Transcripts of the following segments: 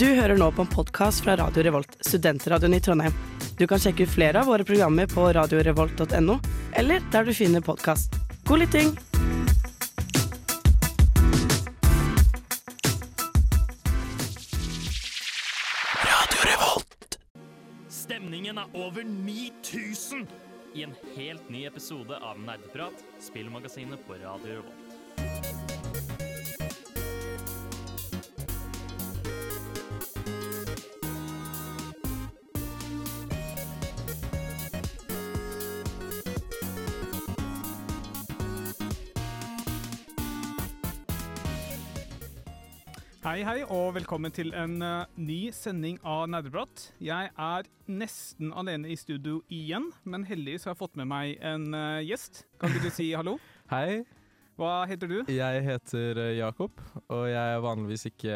Du hører nå på en podkast fra Radio Revolt, studentradioen i Trondheim. Du kan sjekke ut flere av våre programmer på radiorevolt.no, eller der du finner podkast. God lytting! Stemningen er over 9000 i en helt ny episode av Nerdeprat, spillmagasinet på Radio Revolt. Hei, hei, og velkommen til en uh, ny sending av Nerdeprat. Jeg er nesten alene i studio igjen, men heldigvis har jeg fått med meg en uh, gjest. Kan du si hallo? Hei, Hva heter du? jeg heter eh, Jakob, og jeg er vanligvis ikke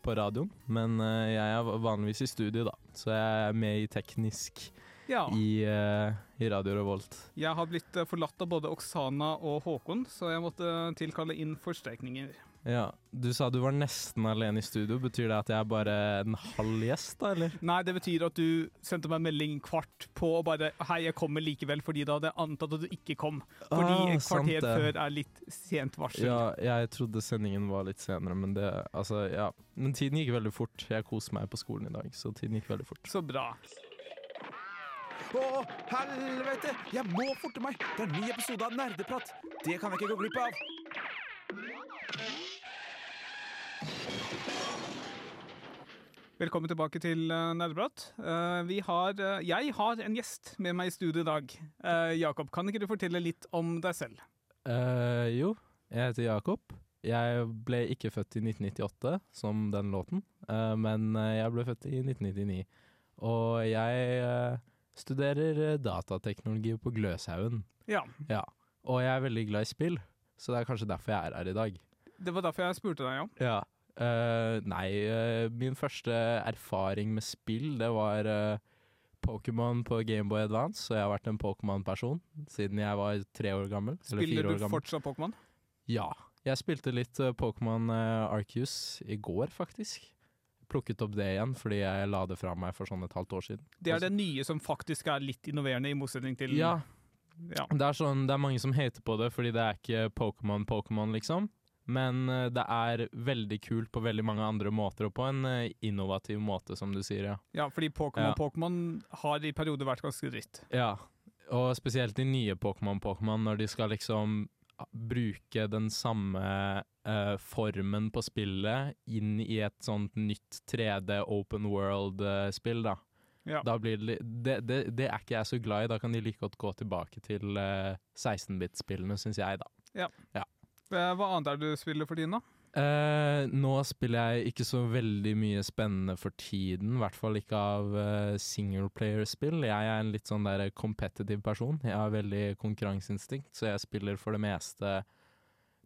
på radioen, men jeg er vanligvis i studio, da. Så jeg er med i teknisk Ja, i, uh, i Radio Revolt. jeg har blitt forlatt av både Oksana og Håkon, så jeg måtte tilkalle inn forsterkninger. Ja, Du sa du var nesten alene i studio. Betyr det at jeg er bare en halv gjest, da, eller? Nei, det betyr at du sendte meg en melding kvart på og bare Hei, jeg kommer likevel, fordi da hadde jeg antatt at du ikke kom. Fordi Ah, et kvarter før er litt sent varsel. Ja, jeg trodde sendingen var litt senere, men det Altså, ja. Men tiden gikk veldig fort. Jeg koser meg på skolen i dag, så tiden gikk veldig fort. Så bra. Å, helvete! Jeg må forte meg! Det er en ny episode av Nerdeprat! Det kan jeg ikke gå glipp av! Velkommen tilbake til uh, Nerdeprat. Eh, vi har, eh, jeg har en gjest med meg i studio i dag. Eh, Jakob, kan ikke du fortelle litt om deg selv? Uh, jo, jeg heter Jakob. Jeg ble ikke født i 1998, som den låten, eh, men eh, jeg ble født i 1999. Og jeg eh, studerer eh, datateknologi på Gløshaugen. Ja, Ja. Og jeg er veldig glad i spill, så det er kanskje derfor jeg er her i dag. Det var derfor jeg spurte deg, ja. Ja. Uh, nei, uh, min første erfaring med spill, det var uh, Pokémon på Gameboy Advance, Og jeg har vært en Pokémon-person siden jeg var tre år gammel. eller Spiller du fortsatt Pokémon? Ja. Jeg spilte litt Pokémon Arceus i går, faktisk. Plukket opp det igjen fordi jeg la det fra meg for sånn et halvt år siden. Det er det nye som faktisk er litt innoverende, i motsetning til Ja, ja. det er, sånn, det er mange som hater på det fordi det er ikke Pokémon Pokémon, liksom. Men uh, det er veldig kult på veldig mange andre måter, og på en uh, innovativ måte, som du sier, ja. ja, fordi Pokémon Ja. Pokémon har i perioder vært ganske dritt. Ja, og spesielt de nye Pokémon Pokémon, når de skal liksom bruke den samme uh, formen på spillet inn i et sånt nytt 3D open world-spill, da. Ja. Da blir det, det, det Det er ikke jeg så glad i. Da kan de like godt gå tilbake til uh, 16-bit-spillene, syns jeg, da. Ja Hva annet er det du spiller for tiden, da? Uh, nå spiller jeg ikke så veldig mye spennende for tiden, i hvert fall ikke av uh, singleplayer-spill. Jeg er en litt sånn der competitive person. Jeg har veldig konkurranseinstinkt, så jeg spiller for det meste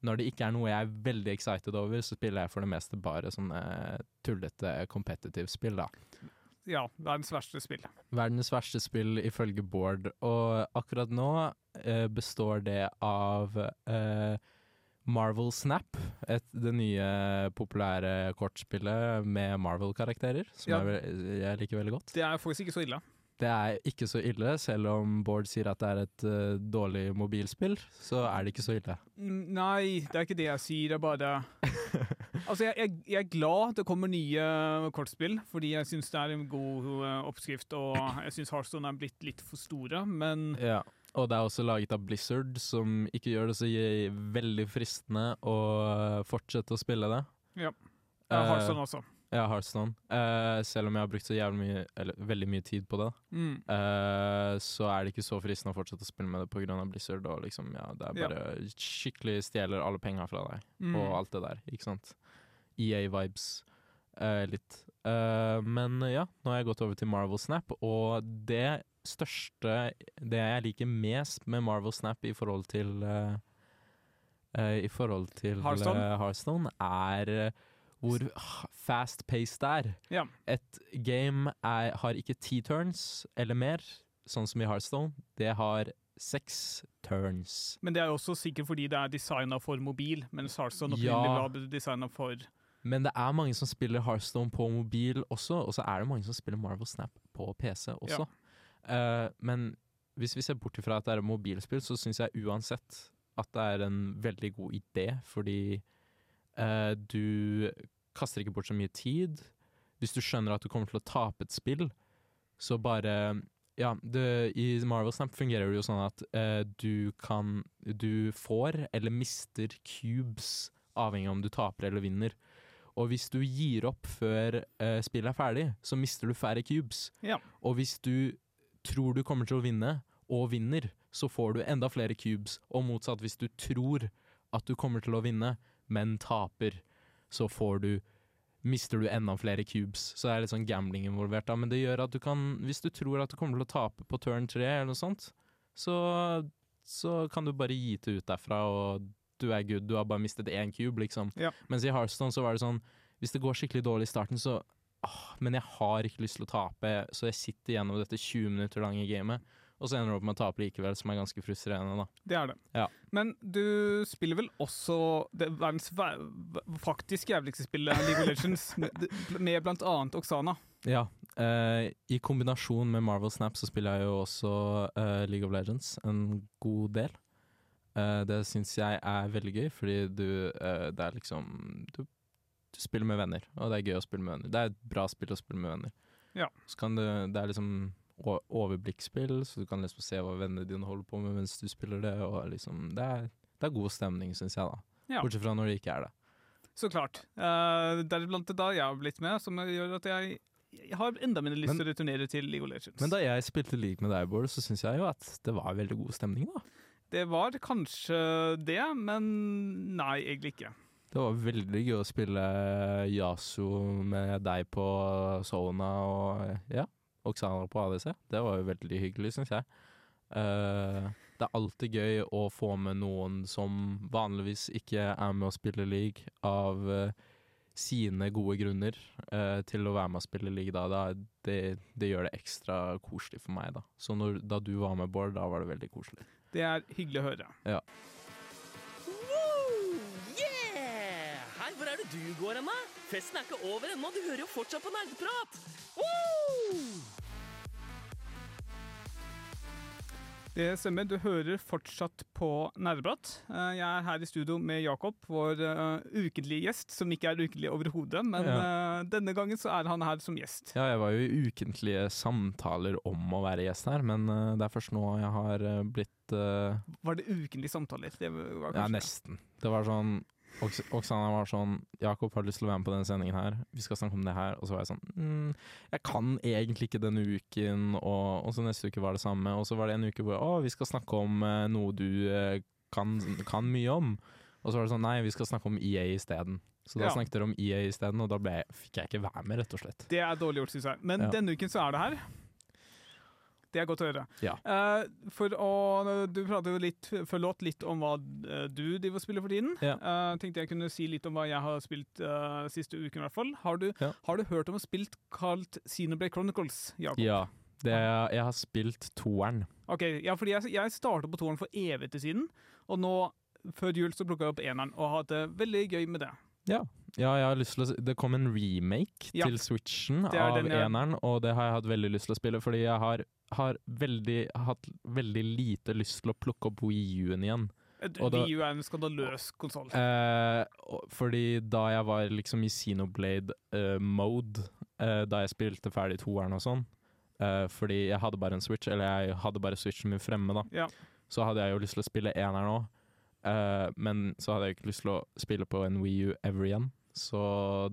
Når det ikke er noe jeg er veldig excited over, så spiller jeg for det meste bare sånne tullete competitive spill, da. Ja, verdens verste spill. Verdens verste spill ifølge Bård, og akkurat nå eh, består det av eh, Marvel Snap, et, det nye populære kortspillet med Marvel-karakterer, som Ja. jeg, jeg liker veldig godt. Det er faktisk ikke så ille. Det er ikke så ille, selv om Bård sier at det er et uh, dårlig mobilspill, så er det ikke så ille. Nei, det er ikke det jeg sier. Det er bare Altså, jeg, jeg, jeg er glad det kommer nye kortspill, fordi jeg syns det er en god eh, oppskrift, og jeg syns Hearthstone er blitt litt for store, men Ja. Og det er også laget av Blizzard, som ikke gjør det så veldig fristende å eh, fortsette å spille det. Ja. Eh, Hearthstone også. Ja, Hearthstone. Uh, selv om jeg har brukt så jævlig mye, eller veldig mye tid på det, Mm. uh, så er det ikke så fristende å fortsette å spille med det pga. Blizzard. Og liksom, ja, det er Ja. bare skikkelig stjeler alle penga fra deg, Mm. og alt det der, ikke sant. EA-vibes. uh, litt. Eh, men ja, nå har jeg gått over til Marvel Snap, og det største Det jeg liker mest med Marvel Snap i forhold til eh, eh, I forhold til Hearthstone? eh, Hearthstone, er eh, hvor fast-paced det er. Ja. Et game er, har ikke ti turns eller mer, sånn som i Hearthstone. Det har seks turns. Men det er også sikkert fordi det er designa for mobil, mens Hearthstone Ja. opprinnelig var designa for Men det er mange som spiller Hearthstone på mobil også, og så er det mange som spiller Marvel Snap på PC også. Eh, men hvis vi ser bort ifra at det er et mobilspill, så syns jeg uansett at det er en veldig god idé, fordi uh, du kaster ikke bort så mye tid. Hvis du skjønner at du kommer til å tape et spill, så bare Ja, det, i Marvel Snap fungerer det jo sånn at eh, du kan Du får eller mister cubes, avhengig av om du taper eller vinner. Og hvis du gir opp før eh, spillet er ferdig, så mister du færre cubes. Ja. Og hvis du tror du kommer til å vinne, og vinner, så får du enda flere cubes. Og motsatt, hvis du tror at du kommer til å vinne, men taper, så får du Mister du enda flere cubes. Så det er litt sånn gambling involvert. da, Men det gjør at du kan Hvis du tror at du kommer til å tape på turn tre, eller noe sånt, så, så kan du bare gi det ut derfra, og du er good. Du har bare mistet én cube, liksom. Ja. Mens i Hearthstone så var det sånn Hvis det går skikkelig dårlig i starten, så åh, Men jeg har ikke lyst til å tape, så jeg sitter gjennom dette 20 minutter lange gamet. Og så ender du opp med å tape likevel, som er ganske frustrerende, da. Det er det. Ja. Men du spiller vel også det verdens faktisk jævligste spillet, League of Legends, med, med blant annet Oksana. Ja. eh, I kombinasjon med Marvel Snap så spiller jeg jo også eh, League of Legends en god del. Eh, det syns jeg er veldig gøy, fordi du eh, Det er liksom du, du spiller med venner, og det er gøy å spille med venner. Det er et bra spill å spille med venner. Ja. Så kan du Det er liksom o- overblikksspill, så du kan liksom se hva vennene dine holder på med mens du spiller det, og liksom Det er, det er god stemning, syns jeg, da. Ja. Bortsett fra når det ikke er det. Så klart. Uh, Deriblant det da jeg har blitt med, som gjør at jeg, jeg har enda mindre lyst til å returnere til League of Legends. Men da jeg spilte League med deg, Bård, så syns jeg jo at det var veldig god stemning, da. Det var kanskje det, men nei, egentlig ikke. Det var veldig gøy å spille Yasu med deg på Sona og ja, Oksana på ADC. Det var jo veldig hyggelig, syns jeg. Uh, det er alltid gøy å få med noen som vanligvis ikke er med å spille league, av uh, sine gode grunner uh, til å være med å spille league. Da. Da, det, det gjør det ekstra koselig for meg. Da. Så når, da du var med, Bård, da var det veldig koselig. Det er hyggelig å høre. Woo! Hei, hvor er det du går hen, da? Festen er ikke over ennå, du hører jo fortsatt på nerdeprat! Woo! Det stemmer, du hører fortsatt på Nerdeprat. Eh, Jeg er her i studio med Jakob, vår eh, ukentlige gjest, som ikke er ukentlig overhodet, men ja. denne gangen så er han her som gjest. Ja, jeg var jo i ukentlige samtaler om å være gjest her, men eh, det er først nå jeg har eh, blitt uh... Var det ukentlige samtaler? Det var Ja, nesten. Det var sånn Oksana var sånn 'Jakob, har lyst til å være med på denne sendingen her?' Vi skal snakke om det her. Og så var jeg sånn mm, 'Jeg kan egentlig ikke denne uken', og, og så neste uke var det samme. Og så var det en uke hvor 'Å, vi skal snakke om eh, noe du eh, kan, kan mye om'. Og så var det sånn 'Nei, vi skal snakke om EA isteden'. Så da Ja. snakket dere om EA isteden, og da ble, fikk jeg ikke være med, rett og slett. Det er dårlig gjort, syns jeg. Men Ja. denne uken så er det her. Det er godt å høre. Ja. Uh, for å, Du pratet jo litt før låt litt om hva eh, du driver og spiller for tiden. Ja. Uh, tenkte jeg kunne si litt om hva jeg har spilt uh, siste uken, i hvert fall. Har du, Ja. har du hørt om å spilt kalt Xenoblade Chronicles? Jakob? Ja. Det, jeg har spilt toeren. Ok, ja, fordi jeg, jeg startet på toeren for evigheter siden, og nå før jul så plukka jeg opp eneren og har hatt det veldig gøy med det. Ja. ja, jeg har lyst til å Det kom en remake Ja. til Switchen av den eneren, og det har jeg hatt veldig lyst til å spille, fordi jeg har, har veldig, hatt veldig lite lyst til å plukke opp Wii U-en igjen. Og Wii U er en skandaløs konsoll. Eh, fordi da jeg var liksom i Xenoblade-mode, eh, da jeg spilte ferdig toeren og sånn, eh, fordi jeg hadde bare en Switch, eller jeg hadde bare Switchen min fremme, da, Ja. så hadde jeg jo lyst til å spille eneren òg. Eh, men så hadde jeg ikke lyst til å spille på en Wii U ever igjen. Så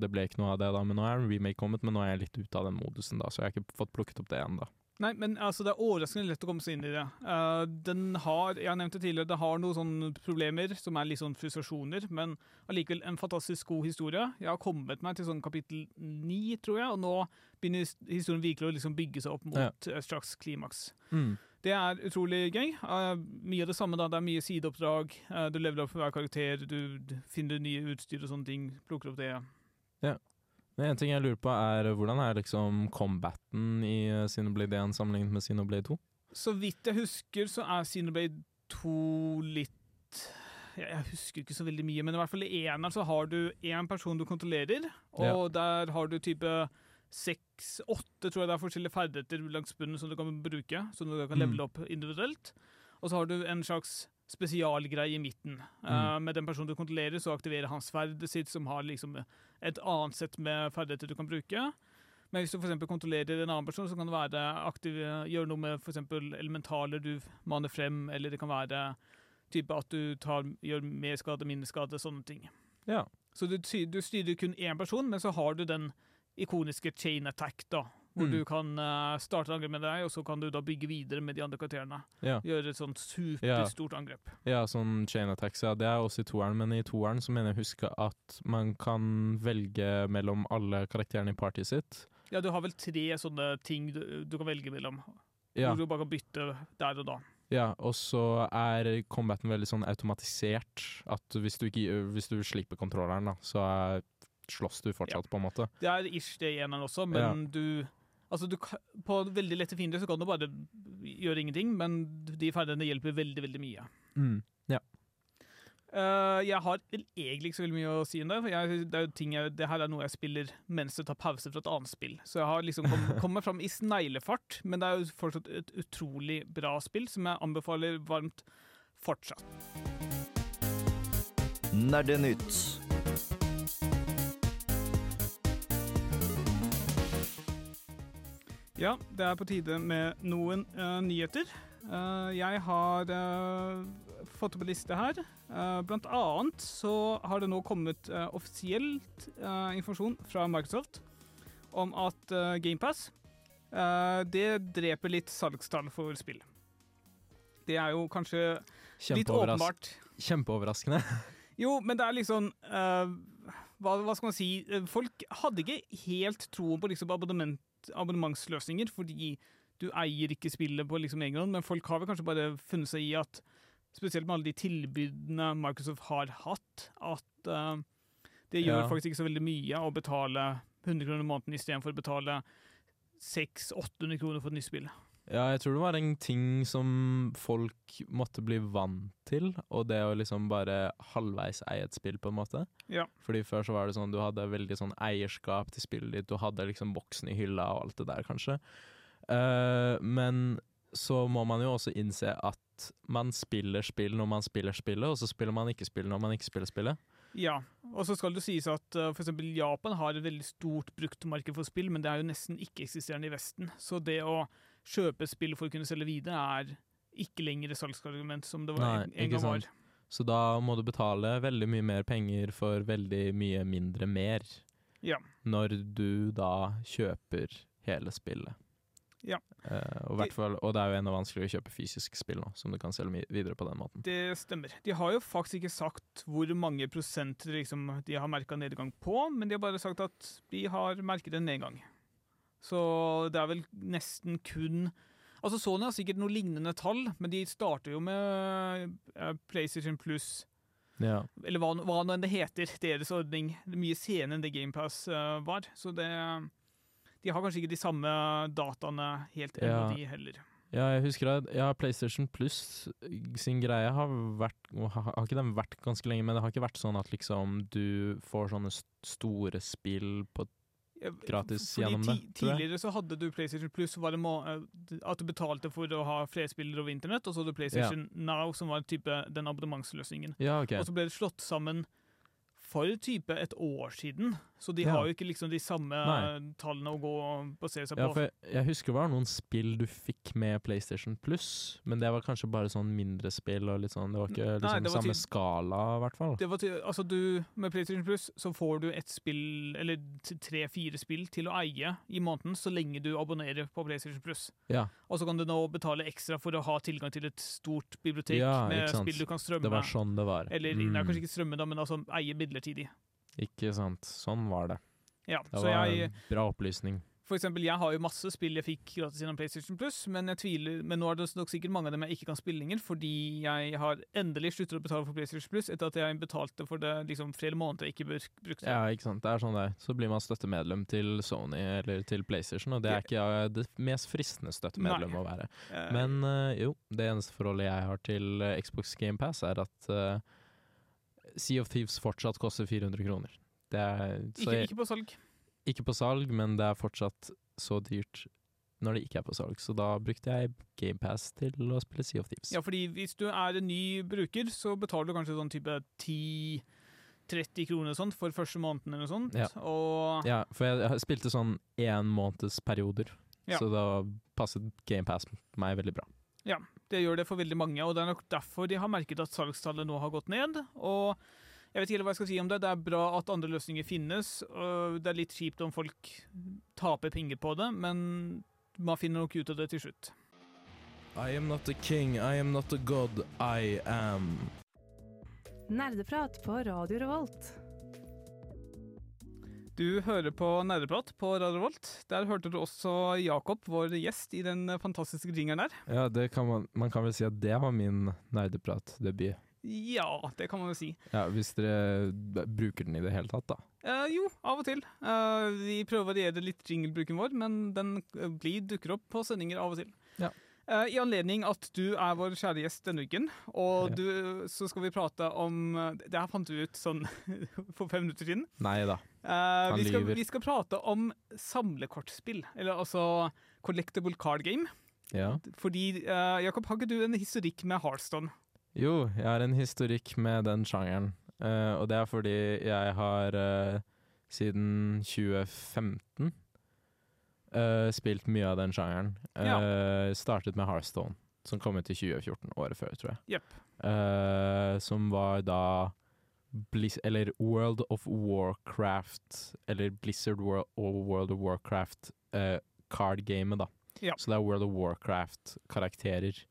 det ble ikke noe av det da. Men nå er en remake kommet, men nå er jeg litt ute av den modusen da, så jeg har ikke fått plukket opp det ennå. Nei, men altså, det er overraskende lett å komme seg inn i det. Uh, den har, jeg nevnte tidligere, det har noen sånne problemer som er litt sånn frustrasjoner, men allikevel en fantastisk god historie. Jeg har kommet meg til sånn kapittel ni, tror jeg, og nå begynner historien virkelig å liksom bygge seg opp mot Ja. et slags klimaks. Mm. Det er utrolig gøy. Eh, mye av det samme, da. Det er mye sideoppdrag. Eh, du leveler opp for hver karakter, du finner nye utstyr og sånne ting. Plukker opp det. Men en ting jeg lurer på er hvordan er liksom combaten i Sinoblade 1 sammenlignet med Sinoblade 2? Så vidt jeg husker, så er Sinoblade 2 litt jeg, husker ikke så veldig mye, men i hvert fall i eneren så har du én person du kontrollerer, og der har du type seks-åtte tror jeg det er forskjellige ferdigheter langs bunnen som du kan bruke, som du kan Mm. levele opp individuelt. Og så har du en slags spesialgreie i midten. Eh, med den personen du kontrollerer, så aktiverer han sverdet sitt, som har liksom et annet sett med ferdigheter du kan bruke. Men hvis du for kontrollerer en annen person, så kan det være aktiv, gjøre noe med for eksempel elementaler du maner frem, eller det kan være type at du tar, gjør mer skade, mindre skade, sånne ting. Ja. Så du, du styrer kun én person, men så har du den ikoniske chain attack, da. Hvor Mm. du kan uh, starte angrep med deg, og så kan du da bygge videre med de andre karakterene. Ja. Gjøre et sånt Ja. superstort angrep. Ja, sånn chain attacks, ja. Det er også i toeren, men i toeren så mener jeg å huske at man kan velge mellom alle karakterene i partyet sitt. Ja, du har vel tre sånne ting du, du kan velge mellom. Ja, Hvor du bare kan bytte der og da. ja og så er combaten veldig sånn automatisert. At hvis du, ikke, hvis du slipper kontrolleren, da, så er, slåss du fortsatt, på en måte. Det er ish det i eneren også, men du Altså, du, på veldig lette fiender så kan du bare gjøre ingenting, men de ferdighetene hjelper veldig, veldig mye. Mm. Eh, jeg har egentlig ikke så veldig mye å si om det. For jeg, det, er jo ting jeg, det her er noe jeg spiller mens jeg tar pause fra et annet spill. Så jeg har liksom kom, kommet fram i sneglefart, men det er jo fortsatt et utrolig bra spill som jeg anbefaler varmt fortsatt. Nerdenytt. Ja, det er på tide med noen uh, nyheter. Uh, jeg har uh, fått opp en liste her. Blant annet så har det nå kommet uh, offisielt informasjon fra Microsoft om at GamePass det dreper litt salgstall for spill. Det er jo kanskje litt åpenbart. kjempeoverraskende. Jo, men det er liksom uh, hva, hva skal man si? Folk hadde ikke helt troen på liksom abonnement, abonnementsløsninger, fordi du eier ikke spillet på liksom egen hånd, men folk har vel kanskje bare funnet seg i at Spesielt med alle de tilbudene Microsoft har hatt, at uh, det gjør Ja. faktisk ikke så veldig mye å betale 100 kroner i måneden istedenfor å betale 600-800 kroner for et nytt spill. Ja, jeg tror det var en ting som folk måtte bli vant til, og det å liksom bare halvveis eie et spill, på en måte. Ja. Fordi før så var det sånn, du hadde veldig sånn eierskap til spillet ditt, du hadde liksom boksen i hylla og alt det der, kanskje. Uh, men så må man jo også innse at man spiller spill når man spiller spillet, og så spiller man ikke spill når man ikke spiller spillet. Ja, og så skal det sies at uh, for eksempel Japan har et veldig stort bruktmarked for spill, men det er jo nesten ikke-eksisterende i Vesten. Så det å kjøpe spill for å kunne selge videre er ikke lenger et salgsargument som det var, Nei, en, gang var. Så da må du betale veldig mye mer penger for veldig mye mindre mer, Ja. når du da kjøper hele spillet. Ja. Uh, og, fall, og det er jo enda vanskeligere å kjøpe fysisk spill nå, som du kan selge videre på den måten. Det stemmer. De har jo faktisk ikke sagt hvor mange prosent liksom, de har merka nedgang på, men de har bare sagt at de har merket en nedgang. Så det er vel nesten kun Altså Sony har sikkert noe lignende tall, men de starter jo med eh, PlayStation Plus Ja. Eller hva, hva nå enn det heter, deres ordning. Det er mye senere enn det GamePass uh, var. Så det De har kanskje ikke de samme dataene helt ennå, Ja. de heller. ja, jeg husker at ja, PlayStation Plus sin greie har vært Har ikke den vært ganske lenge, men det har ikke vært sånn at liksom du får sånne store spill på Gratis fordi gjennom det. Tidligere så hadde du PlayStation Plus, var det eh, at du betalte for å ha flere spillere over internett, og så hadde du PlayStation Now, som var type den abonnementsløsningen. Ja, okay. Og så ble det slått sammen for type et år siden, så de Ja. har jo ikke liksom de samme Nei. tallene å gå og basere seg Ja, på. jeg, jeg husker det var noen spill du fikk med PlayStation Plus, men det var kanskje bare sånn mindre spill og litt sånn Det var ikke Nei, liksom det var samme til- skala, i hvert fall. Det var til, altså du, Med PlayStation Plus så får du et spill, eller tre-fire spill, til å eie i måneden så lenge du abonnerer på PlayStation Plus. Ja, Og så kan du nå betale ekstra for å ha tilgang til et stort bibliotek med spill du kan strømme. det var sånn det var. Eller Mm, nei, kanskje ikke strømme, da, men altså eie midlertidig. Ikke sant. Sånn var det. Ja, Det så var jeg, bra opplysning. for eksempel, jeg har jo masse spill jeg fikk gratis gjennom PlayStation Plus, men jeg tviler, men nå er det nok sikkert mange av dem jeg ikke kan spille lenger, fordi jeg har endelig sluttet å betale for PlayStation Plus etter at jeg betalte for det liksom flere måneder jeg ikke brukte. Ja, ikke sant. Det er sånn det er. Så blir man støttemedlem til Sony eller til PlayStation, og det er ikke eh, det mest fristende støttemedlem Nei. å være. Eh, Men eh, jo, det eneste forholdet jeg har til Xbox GamePass er at Sea of Thieves fortsatt koster 400 kroner. Det er, så Ikke, jeg, ikke på salg. ikke på salg, men det er fortsatt så dyrt når det ikke er på salg. Så da brukte jeg GamePass til å spille Sea of Thieves. Ja, fordi hvis du er en ny bruker, så betaler du kanskje sånn type 10-30 kroner sånt for første måneden eller noe sånt. Ja. Ja, for jeg, spilte sånn én måneds perioder, Ja. så da passet GamePass meg veldig bra. Det gjør det for veldig mange, og det er nok derfor de har merket at salgstallet nå har gått ned. Og jeg vet ikke helt hva jeg skal si om det. Det er bra at andre løsninger finnes. og Det er litt kjipt om folk taper penger på det, men man finner nok ut av det til slutt. I am not a king, I am not a god, I am Nerdeprat på Radio Revolt. Du hører på Nerdeprat på Radio. Der hørte du også Jakob, vår gjest, i den fantastiske jingeren der. Ja, det kan man, man kan vel si at det var min nerdeprat-debut. Ja, det kan man jo si. Ja, hvis dere bruker den i det hele tatt, da. Eh, jo, av og til. Eh, vi prøver å variere litt jinglebruken vår, men den eh, blir, dukker opp på sendinger av og til. Ja. Eh, I anledning at du er vår kjære gjest denne uken, og du, så skal vi prate om eh, Det her fant vi ut sånn for fem minutter siden. Nei da. Han vi, skal, lyver. vi skal prate om samlekortspill, eller altså collectable card game. Ja. Fordi, eh, Jakob, har ikke du en historikk med Heartstone? Jo, jeg har en historikk med den sjangeren. eh, og det er fordi jeg har eh, siden 2015 eh, spilt mye av den sjangeren. Eh, Startet med Hearthstone, som kom ut i 2014, året før, tror jeg. Yep. Uh, som var da Blizz eller World of Warcraft, eller Blizzard World, og World of Warcraft eh, card-gamet, da. Ja. Så det er World of Warcraft-karakterer.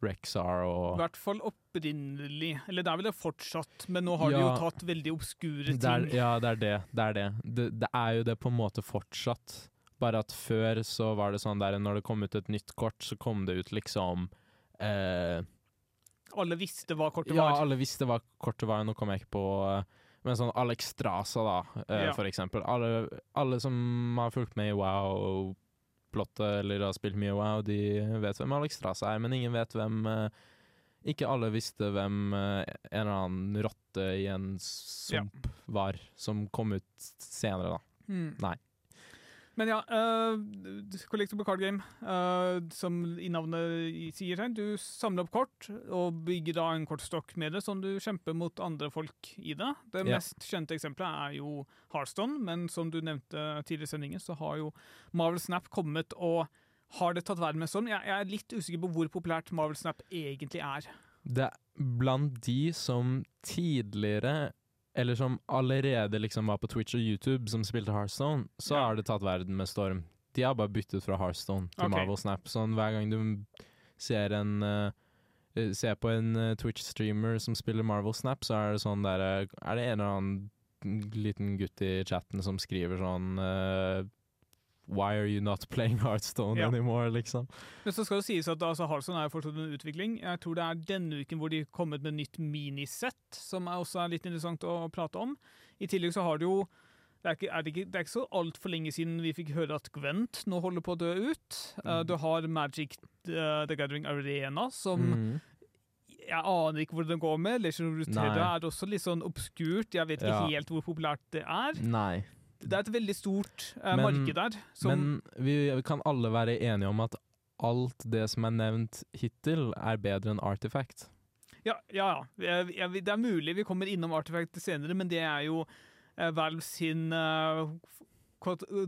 Rexar I hvert fall opprinnelig. Eller det er vel det fortsatt, men nå har de jo tatt veldig obskure ting. det er, Ja, det er det. Det er det. det. Det er jo det på en måte fortsatt. Bare at før så var det sånn der når det kom ut et nytt kort, så kom det ut liksom eh, Alle visste hva kortet Ja, var. alle visste hva kortet var, nå kom jeg ikke på eh, Men sånn Alex Strasa, da, eh, Ja. for eksempel. Alle, alle som har fulgt med i Wow-plottet eller har spilt mye Wow, de vet hvem Alex Strasa er, men ingen vet hvem eh, Ikke alle visste hvem eh, en eller annen rotte i en sump var, som kom ut senere, da. Mm. Nei. Men ja, uh, Collectible Card Game, uh, som i navnet sier seg, du samler opp kort og bygger da en kortstokk med det, sånn du kjemper mot andre folk i det. Det yeah. mest kjente eksempelet er jo Hearthstone, men som du nevnte tidligere i sendingen, så har jo Marvel Snap kommet og har det tatt verden med sånn? Jeg, jeg er litt usikker på hvor populært Marvel Snap egentlig er. Det er blant de som tidligere eller som allerede liksom var på Twitch og YouTube, som spilte Hearthstone, så har det tatt verden med storm. De har bare byttet fra Hearthstone til okay. Marvel Snap. Sånn hver gang du ser en eh, eh, Ser på en uh, Twitch-streamer som spiller Marvel Snap, så er det sånn der eh, Er det en eller annen liten gutt i chatten som skriver sånn eh, Why are you not playing Hearthstone Ja. anymore, liksom? Men så skal det sies at altså, Heartstone er jo fortsatt en utvikling. Jeg tror det er denne uken hvor de har kommet med nytt minisett, som er også er litt interessant å prate om. I tillegg så har du jo det er, ikke, er det, ikke, det er ikke så altfor lenge siden vi fikk høre at Gwent nå holder på å dø ut. Eh, Mm. du har Magic uh, The Gathering Arena, som mm jeg aner ikke hvor den går med. Legend of Runeterra Nei. er også litt sånn obskurt. Jeg vet ikke Ja. helt hvor populært det er. Nei. Det er et veldig stort eh, Men- marked der. Som, Men vi, vi kan alle være enige om at alt det som er nevnt hittil, er bedre enn Artifact. Ja, ja. ja. Det er mulig vi kommer innom Artifact senere, men det er jo uh, Valve sin eh,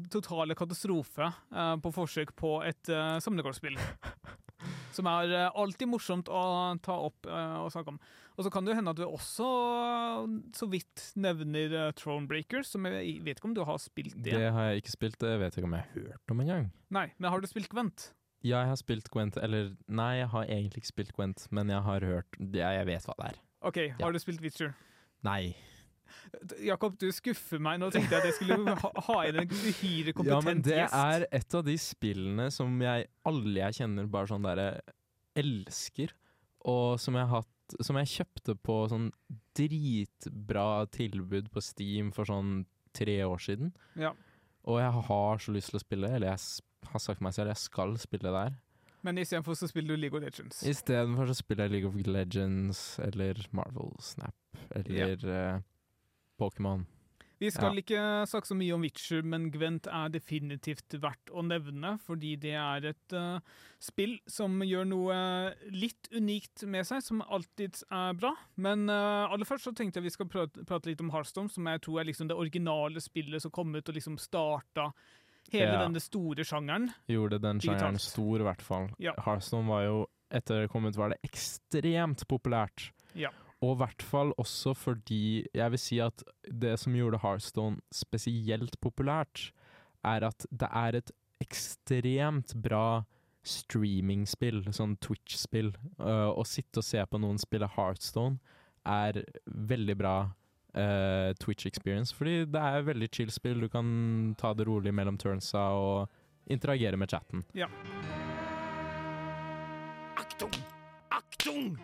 totale katastrofe eh, på forsøk på et uh, samlekortspill. Som er eh, alltid morsomt å ta opp eh, og snakke om. Og så kan det hende at vi også eh, så vidt nevner uh, Thronebreakers, som jeg vet ikke om du har spilt det? Det har jeg ikke spilt, det vet jeg ikke om jeg har hørt om engang. Nei, men har du spilt Gwent? Ja, jeg har spilt Gwent, eller nei, jeg har egentlig ikke spilt Gwent, men jeg har hørt Ja, jeg vet hva det er. OK, Ja. har du spilt Witcher? Nei. Jakob, du skuffer meg. Nå tenkte jeg at jeg skulle ha, inn en uhyre kompetent Ja, men det gjest. er et av de spillene som jeg alle jeg kjenner bare sånn derre elsker, og som jeg har hatt Som jeg kjøpte på sånn dritbra tilbud på Steam for sånn tre år siden. Ja. Og jeg har så lyst til å spille, eller jeg har sagt meg selv jeg skal spille der. Men istedenfor så spiller du League of Legends. Istedenfor så spiller jeg League of Legends eller Marvel Snap eller eh, Pokémon. Vi skal ikke snakke så mye om Witcher, men Gwent er definitivt verdt å nevne, fordi det er et uh, spill som gjør noe litt unikt med seg, som alltid er bra. Men uh, aller først så tenkte jeg vi skal prate, prate litt om Hearthstone, som jeg tror er liksom det originale spillet som kom ut og liksom starta hele Ja. denne store sjangeren. Gjorde den sjangeren Digitalt. stor, i hvert fall. Ja. Hearthstone var jo, etter det kom ut, var det ekstremt populært. Ja. Og i hvert fall også fordi jeg vil si at det som gjorde Hearthstone spesielt populært, er at det er et ekstremt bra streamingspill, sånn Twitch-spill. Uh, å sitte og se på noen spille Hearthstone er veldig bra uh, Twitch experience, fordi det er veldig chill spill. Du kan ta det rolig mellom turnsa og interagere med chatten. Ja. Aktung! Aktung!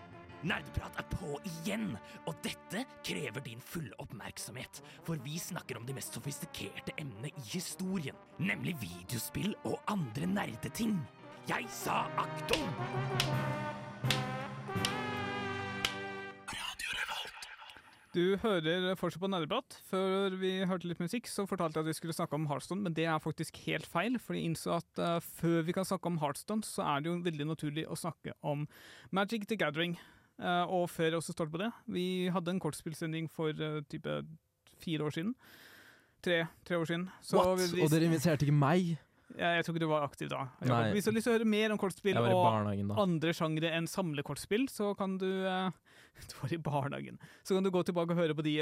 Nerdeprat er på igjen, og dette krever din fulle oppmerksomhet. For vi snakker om de mest sofistikerte emnene i historien, nemlig videospill og andre nerdeting. Jeg sa aktum! Du hører fortsatt på Nerdeprat. Før vi hørte litt musikk, så fortalte jeg at vi skulle snakke om Heartstone, men det er faktisk helt feil. For jeg innså at uh, før vi kan snakke om Heartstone, så er det jo veldig naturlig å snakke om Magic the Gathering. Eh, og før jeg også starter på det, vi hadde en kortspillsending for eh, type fire år siden. Tre, tre år siden. Så What? vi- Og dere inviterte ikke meg? jeg, jeg tror ikke du var aktiv da. Hvis du har lyst til å høre mer om kortspill og andre sjangre enn samlekortspill, så kan du eh, Du var i barnehagen. Så kan du gå tilbake og høre på de,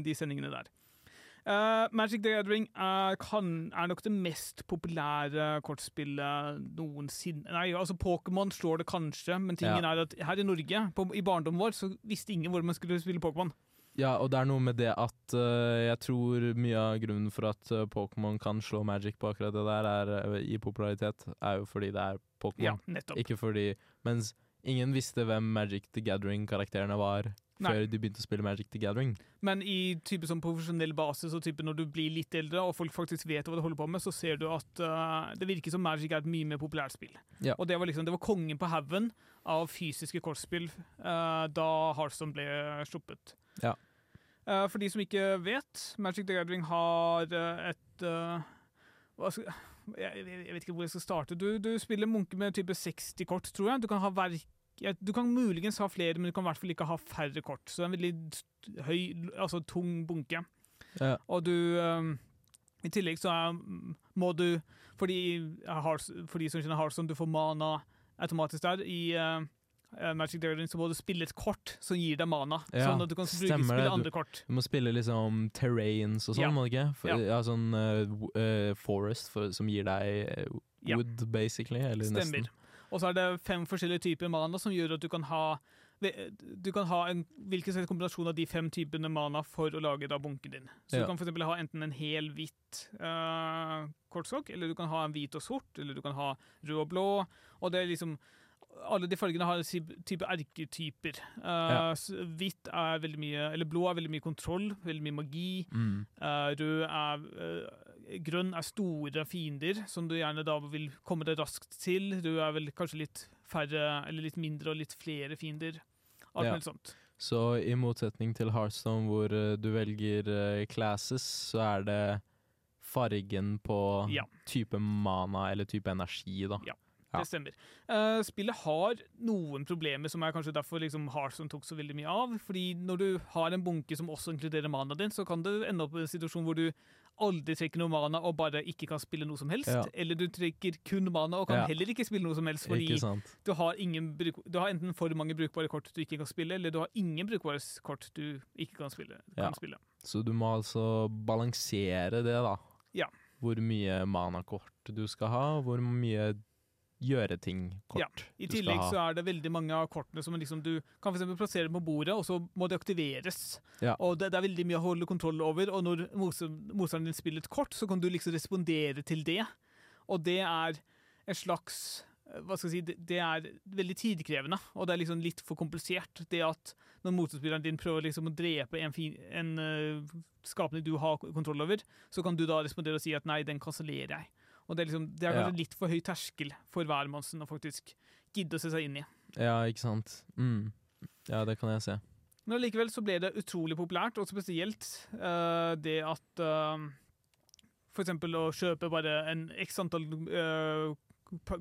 de sendingene der. Eh, Magic the Gathering er, kan, er nok det mest populære kortspillet noensinne. Nei, altså Pokémon slår det kanskje, men tingen Ja. er at her i Norge, på, i barndommen vår, så visste ingen hvor man skulle spille Pokémon. Ja, og det er noe med det at uh, jeg tror mye av grunnen for at uh, Pokémon kan slå Magic på akkurat det der, er, i popularitet, er jo fordi det er Pokémon. Ja, nettopp. Ikke fordi Mens ingen visste hvem Magic the Gathering-karakterene var Nei. før de begynte å spille Magic the Gathering. Men i type sånn profesjonell basis og type når du blir litt eldre og folk faktisk vet hva du holder på med, så ser du at uh, det virker som Magic er et mye mer populært spill. Ja. Og det var liksom, det var kongen på haugen av fysiske kortspill uh, da Hearthstone ble sluppet. Ja. Uh, for de som ikke vet, Magic the Gathering har et hva skal, jeg, jeg vet ikke hvor jeg skal starte. Du, du spiller munke med type 60 kort, tror jeg. Du kan ha verk ja, du kan muligens ha flere, men du kan i hvert fall ikke ha færre kort. Så det er en veldig høy, altså tung bunke. Ja. Og du um, I tillegg så er, må du For de, for de som kjenner Harson, du får mana automatisk der. I uh, uh, Magic Daring så må du spille et kort som gir deg mana, Ja, sånn at du kan bruke, spille Du- andre kort. Du må spille liksom terrains og sånn, Ja. må du ikke? For, Ja. ja. sånn uh, øh, forest for, som gir deg wood, basically. Eller Stemmer. nesten. Og så er det fem forskjellige typer mana som gjør at du kan ha du kan ha en hvilken slags kombinasjon av de fem typene mana for å lage da bunken din. Så Ja. du kan eksempel ha enten en hel hvit uh, kortskokk, eller du kan ha en hvit og sort, eller du kan ha rød og blå. Og det er liksom alle de fargene har type erketyper. Uh, Ja. Hvitt er veldig mye Eller blå er veldig mye kontroll, veldig mye magi. Mm. Uh, rød er uh, Grønn er store fiender, som du gjerne da vil komme deg raskt til. Rød er vel kanskje litt færre, eller litt mindre og litt flere fiender. Alt Ja. mulig sånt. Så i motsetning til Hearthstone, hvor du velger classes, så er det fargen på Ja. type mana eller type energi, da. Ja. Det stemmer. Uh, spillet har noen problemer, som er kanskje derfor liksom Hearthstone tok så veldig mye av. Fordi når du har en bunke som også inkluderer mana din, så kan det ende opp i en situasjon hvor du aldri trekker noe mana og bare ikke kan spille noe som helst. Ja. Eller du trekker kun mana og kan Ja. heller ikke spille noe som helst, fordi du har, ingen bruk, du har enten for mange brukbare kort du ikke kan spille, eller du har ingen brukbare kort du ikke kan spille. Kan Ja. spille. Så du må altså balansere det, da. Ja. Hvor mye manakort du skal ha, hvor mye gjøre-ting-kort Ja, I tillegg så er det veldig mange av kortene som liksom du kan eksempel plassere på bordet, og så må de aktiveres. Ja. Og det, det er veldig mye å holde kontroll over, og når motstand- motstanderen din spiller et kort, så kan du liksom respondere til det. Og det er en slags hva skal jeg si, det, det er veldig tidkrevende, og det er liksom litt for komplisert. Det at når motspilleren din prøver liksom å drepe en, fin, en uh, skapning du har kontroll over, så kan du da respondere og si at nei, den kansellerer jeg. Og det er, liksom, det er Ja. kanskje litt for høy terskel for hvermannsen å faktisk gidde å se seg inn i. Ja, ikke sant. Mm. Ja, det kan jeg se. Men allikevel så ble det utrolig populært, og spesielt uh, det at uh, for eksempel å kjøpe bare en x antall uh,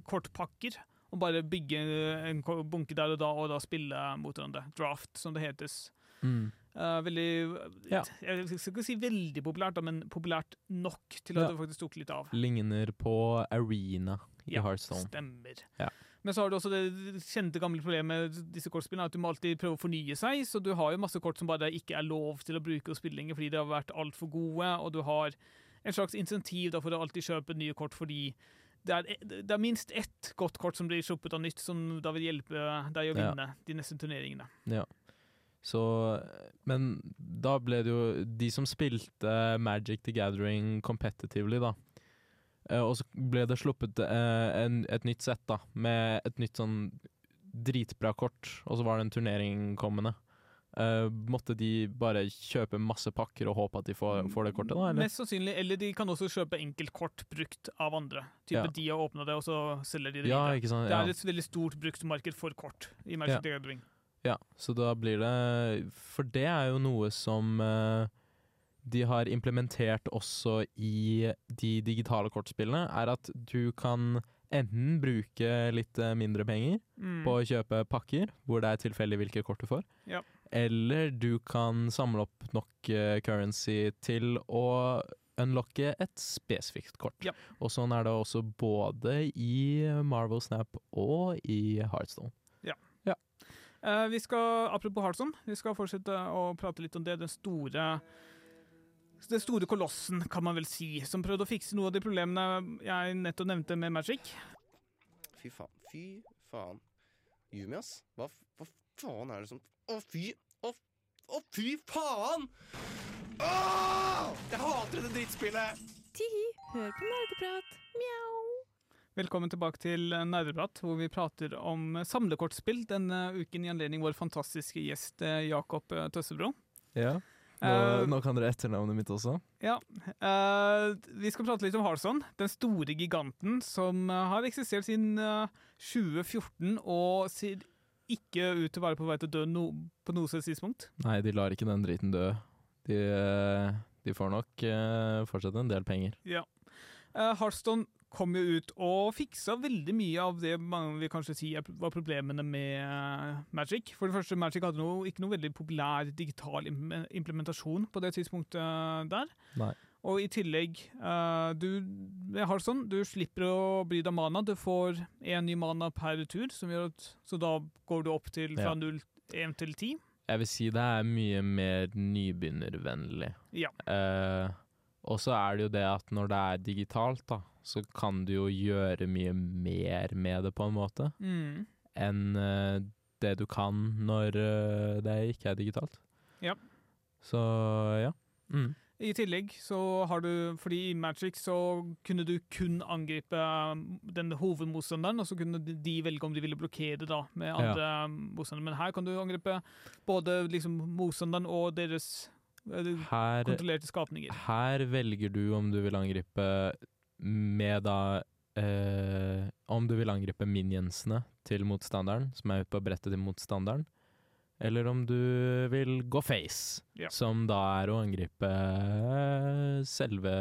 kortpakker, og bare bygge en bunke der og da, og da spille mot hverandre. Draft, som det hetes. Mm. Eh, veldig Ja. Jeg skal ikke si veldig populært, da, men populært nok til at Ja. det faktisk tok litt av. Ligner på Arena i Ja, Heartstone. Stemmer. Ja. Men så har du også det kjente gamle problemet med disse kortspillene, at du må alltid prøve å fornye seg, så du har jo masse kort som bare ikke er lov til å bruke og spille lenger fordi de har vært altfor gode, og du har en slags insentiv da for å alltid kjøpe nye kort fordi det er, det er minst ett godt kort som blir sluppet av nytt, som da vil hjelpe deg å Ja. vinne de neste turneringene. Så Men da ble det jo De som spilte Magic the Gathering competitively, da. eh, og så ble det sluppet eh, en, et nytt sett, da, med et nytt sånn dritbra kort, og så var det en turnering kommende. Uh, måtte de bare kjøpe masse pakker og håpe at de får, får det kortet, da? Eller? Mest sannsynlig, eller de kan også kjøpe enkeltkort brukt av andre. Type Ja. de har åpna det, og så selger de det Ja, videre. Det er et veldig stort bruktmarked for kort i Magic Ja. the Gathering. Ja, så da blir det For det er jo noe som eh, de har implementert også i de digitale kortspillene, er at du kan enten bruke litt eh, mindre penger Mm. på å kjøpe pakker, hvor det er tilfeldig hvilke kort du får, Ja. eller du kan samle opp nok eh, currency til å unlocke et spesifikt kort. Ja. Og sånn er det også både i Marvel Snap og i Heartstone. Eh, vi skal, Apropos Harlson, vi skal fortsette å prate litt om det. Den store den store kolossen, kan man vel si, som prøvde å fikse noe av de problemene jeg nettopp nevnte med Magic. Fy faen. Fy faen. Yumi, ass. Hva, hva faen er det som Å, fy Å, å fy faen! Åh! Jeg hater dette drittspillet! Tihi, hør på nerdeprat. Mjau. Velkommen tilbake til Nerdeprat, hvor vi prater om samlekortspill denne uken i anledning vår fantastiske gjest eh, Jakob eh, Tøssebro. Ja. Nå, uh, nå kan dere etternavnet mitt også. Ja, Uh, Vi skal prate litt om Harson, den store giganten som har eksistert siden uh, 2014 og ser ikke ut til å være på vei til å dø no på noe slags tidspunkt. Nei, de lar ikke den driten dø. De, de får nok fortsatt en del penger. Ja. Uh, Hearthstone kom jo ut og fiksa veldig mye av det man vil kanskje si var problemene med eh, Magic. For det første, Magic hadde noe, ikke noe veldig populær digital implementasjon på det tidspunktet eh, der. Nei. Og i tillegg, eh, du Hearthstone, du slipper å bry deg mana. Du får én ny mana per tur, at, så da går du opp til fra Ja. 0 1 til 10. Jeg vil si det er mye mer nybegynnervennlig. Ja. Eh, og så er det jo det at når det er digitalt, da, så kan du jo gjøre mye mer med det på en måte, Mm. enn uh, det du kan når uh, det ikke er digitalt. Ja. Så ja. Mm. I tillegg så har du Fordi i Magic så kunne du kun angripe um, den hovedmotstanderen, og så kunne de- velge om de ville blokkere da med andre ja. motstandere. Men her kan du angripe både liksom motstanderen og deres eh, Her kontrollerte skapninger. Her velger du om du vil angripe med da eh, Om du vil angripe minionsene til motstanderen, som er ute på brettet til motstanderen, eller om du vil gå face, Ja. som da er å angripe eh, selve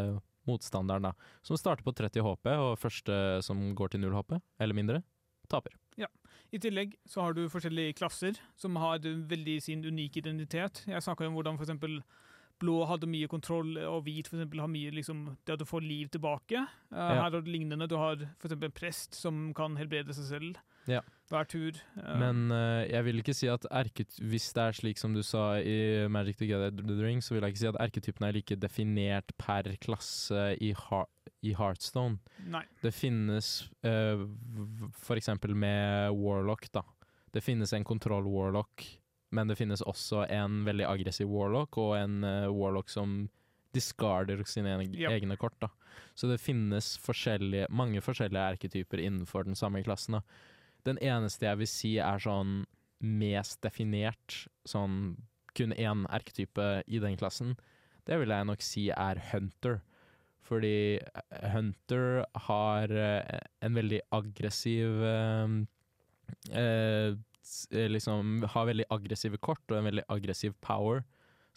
motstanderen, da. Som starter på 30 HP, og første som går til 0 HP, eller mindre, taper. Ja. I tillegg så har du forskjellige klasser som har veldig sin unike identitet. Jeg snakka om hvordan f.eks. blå hadde mye kontroll, og hvit for eksempel, har mye liksom, det at du får liv tilbake. Eh, Her har du lignende. Du har f.eks. en prest som kan helbrede seg selv Ja. hver tur. Uh. Men uh, jeg vil ikke si at erket, hvis det er slik som du sa i Magic the Gathering, så vil jeg ikke si at erketypen er like definert per klasse i, Har i Heartstone. Nei. Det finnes uh, f.eks. for eksempel med Warlock, da. Det finnes en kontroll Warlock, men det finnes også en veldig aggressiv Warlock, og en uh, Warlock som discarder sine egne, yep. egne kort, da. Så det finnes forskjellige, mange forskjellige erketyper innenfor den samme klassen, da. Den eneste jeg vil si er sånn mest definert, sånn kun én erketype i den klassen, det vil jeg nok si er Hunter. Fordi Hunter har eh, en veldig aggressiv uh, eh, eh, Liksom har veldig aggressive kort og en veldig aggressiv power.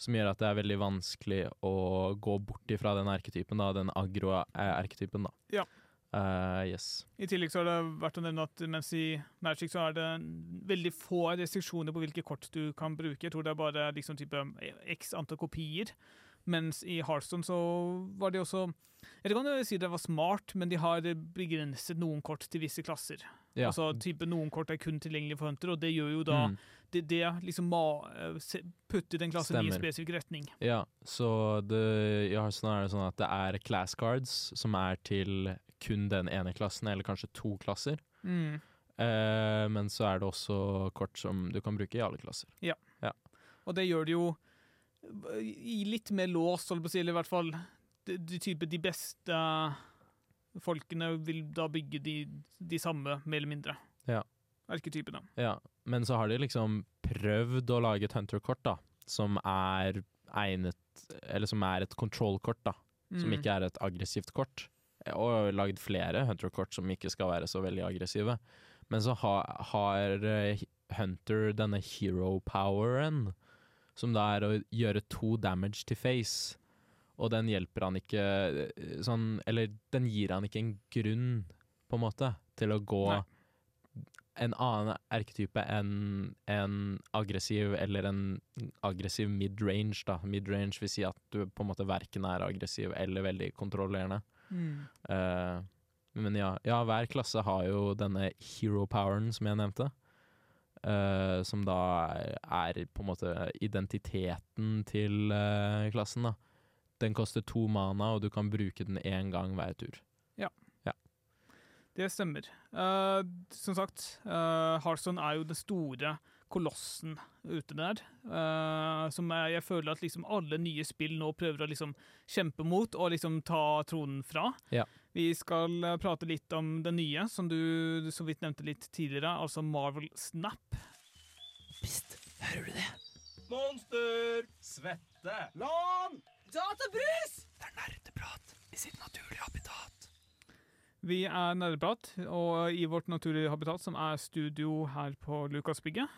Som gjør at det er veldig vanskelig å gå bort ifra den erketypen, da, den agro-erketypen. da. Ja. Uh, yes. I tillegg så har det vært å nevne at mens i Magic så er det veldig få restriksjoner på hvilke kort du kan bruke. Jeg tror det er bare liksom type x antall kopier. Mens i Hearthstone så var de også Jeg vet ikke om jeg vil si det var smart, men de har begrenset noen kort til visse klasser. Ja. Altså type Noen kort er kun tilgjengelig for Hunter, og det gjør jo da Mm. det, det liksom ma, eh, putter den klassen i en spesifikk retning. Ja, så det, i Hearthstone er det sånn at det er class cards som er til kun den ene klassen, eller kanskje to klasser. Mm. Eh, men så er det også kort som du kan bruke i alle klasser. Ja, Og det gjør det jo litt mer låst, holdt på å si, eller i hvert fall de, de, type, de beste folkene vil da bygge de, de samme, mer eller mindre. Ja. Arketypene. Ja, men så har de liksom prøvd å lage et hunter-kort, da, som er egnet Eller som er et control-kort, da. Som Mm. ikke er et aggressivt kort. Og lagd flere hunter-kort som ikke skal være så veldig aggressive. Men så ha, har eh, Hunter denne hero-poweren, som da er å gjøre to damage til face. Og den hjelper han ikke eh, sånn Eller den gir han ikke en grunn, på en måte, til å gå Nei. en annen erketype enn en aggressiv eller en aggressiv mid-range. da. Mid-range vil si at du på en måte verken er aggressiv eller veldig kontrollerende. Mm. Uh, men ja, ja, hver klasse har jo denne hero-poweren som jeg nevnte. Eh, som da er, er på en måte identiteten til uh, klassen, da. Den koster to mana, og du kan bruke den én gang hver tur. Ja, Det stemmer. Uh, som sagt, uh, Hearthstone er jo den store kolossen ute der. som jeg, jeg føler at liksom alle nye spill nå prøver å liksom kjempe mot og liksom ta tronen fra. Ja. Vi skal eh, prate litt om det nye, som du så vidt nevnte litt tidligere, altså Marvel Snap. Pst, hører du det? Monster! Svette! Lan! Databrus! Det er nerdeprat i sitt naturlige habitat. Vi er Nerdeprat, og i vårt naturlige habitat, som er studio her på Lukasbygget.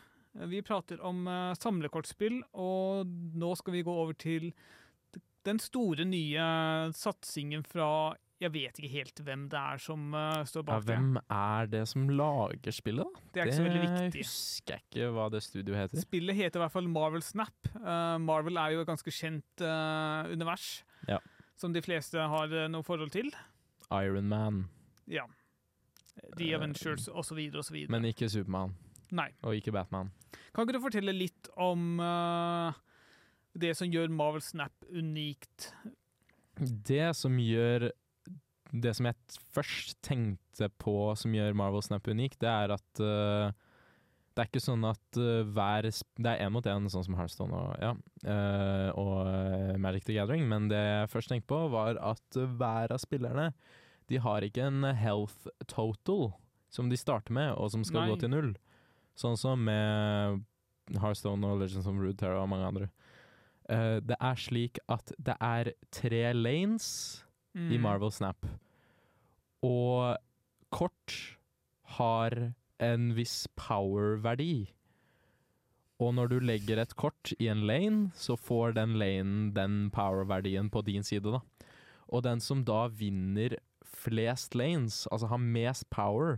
Vi prater om eh, samlekortspill, og nå skal vi gå over til den store nye satsingen fra Jeg vet ikke helt hvem det er som uh, står Ja, bak det. hvem er det som lager spillet, da? Det er ikke så veldig viktig. husker jeg ikke hva det studioet heter. Spillet heter i hvert fall Marvel Snap. Uh, Marvel er jo et ganske kjent uh, univers, Ja. som de fleste har noe forhold til. Iron Man, Ja. The Avengers osv. osv. men ikke Supermann. Nei. Og ikke Batman. Kan ikke du fortelle litt om det som gjør Marvel Snap unikt? Det som gjør Det som jeg først tenkte på som gjør Marvel Snap unik, det er at uh, det er ikke sånn at uh, hver Det er én mot én, sånn som Hearthstone og, ja, uh, og Magic the Gathering, men det jeg først tenkte på, var at hver av spillerne de har ikke en health total som de starter med, og som skal Nei. gå til null. Sånn som med Hearthstone og Legends of Rude Terror og mange andre. Det er slik at det er tre lanes Mm. i Marvel Snap. Og kort har en viss power-verdi. Og når du legger et kort i en lane, så får den lanen den power-verdien på din side, da. Og den som da vinner flest lanes, altså har mest power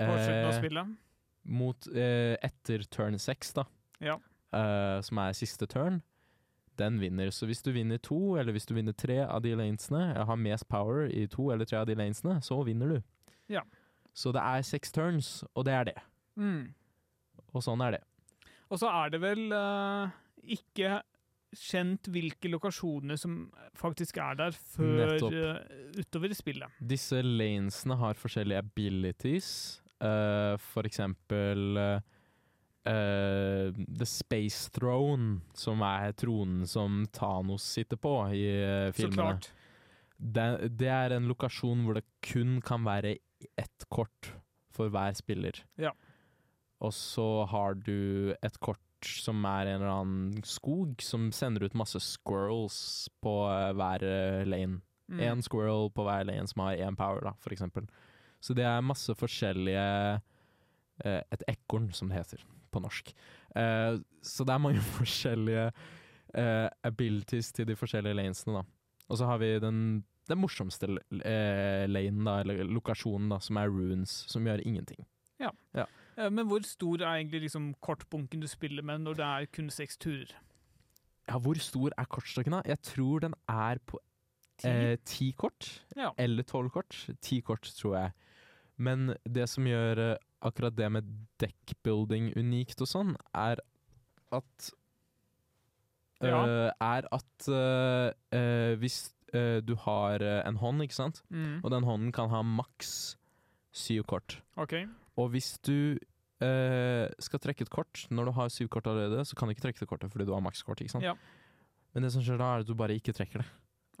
På slutten av eh, spillet. mot eh, etter turn 6, da, Ja. eh, som er siste turn, den vinner. Så hvis du vinner to, eller hvis du vinner tre av de lanesene, har mest power i to eller tre av de lanesene, så vinner du. Ja. Så det er seks turns, og det er det. Mm. Og sånn er det. Og så er det vel uh, ikke kjent hvilke lokasjoner som faktisk er der før eh, utover i spillet. Disse lanesene har forskjellige abilities. Uh, for eksempel eh, eh, The Space Throne, som er tronen som Thanos sitter på i Så filmene. klart. Det, det er en lokasjon hvor det kun kan være ett kort for hver spiller. Ja. Og så har du et kort som er en eller annen skog, som sender ut masse squirrels på eh, hver lane. lane. Mm. Squirrel på hver lane som har én power, da, for eksempel. Så det er masse forskjellige Et ekorn, som det heter på norsk. Uh, så det er mange forskjellige uh, abilities til de forskjellige lanesene, da. Og så har vi den, den morsomste uh, lanen, da, eller lokasjonen, da, som er runes, som gjør ingenting. Ja. Men hvor stor er egentlig liksom kortbunken du spiller med når det er kun seks turer? Ja, hvor stor er kortstokken, da? Jeg tror den er på Ti? eh, kort. Ja. Eller tolv kort. Ti kort, tror jeg. Men det som gjør akkurat det med deckbuilding unikt og sånn, er at Ja. eh, Er at eh, eh, hvis du har en hånd, ikke sant, Mm. og den hånden kan ha maks syv kort. Okay. Og hvis du skal trekke et kort når du har syv kort allerede, så kan du ikke trekke det kortet fordi du har makskort. ikke sant? Ja. Men det som skjer da, er at du bare ikke trekker det.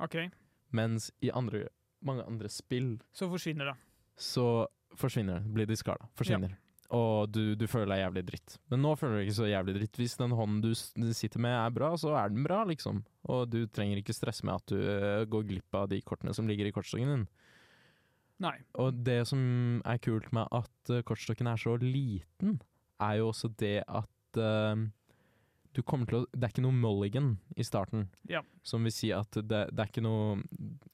Okay. Mens i andre, mange andre spill Så forsvinner det. så forsvinner det. Blir discarda. Forsvinner. Og du, du føler deg jævlig dritt. Men nå føler du ikke så jævlig dritt. Hvis den hånden du sitter med er bra, så er den bra, liksom. Og du trenger ikke stresse med at du eh, går glipp av de kortene som ligger i kortstokken din. Nei. Og det som er kult med at eh, kortstokken er så liten, er jo også det at uh, du kommer til å Det er ikke noe mulligan i starten. Ja. Som vil si at det, det er ikke noe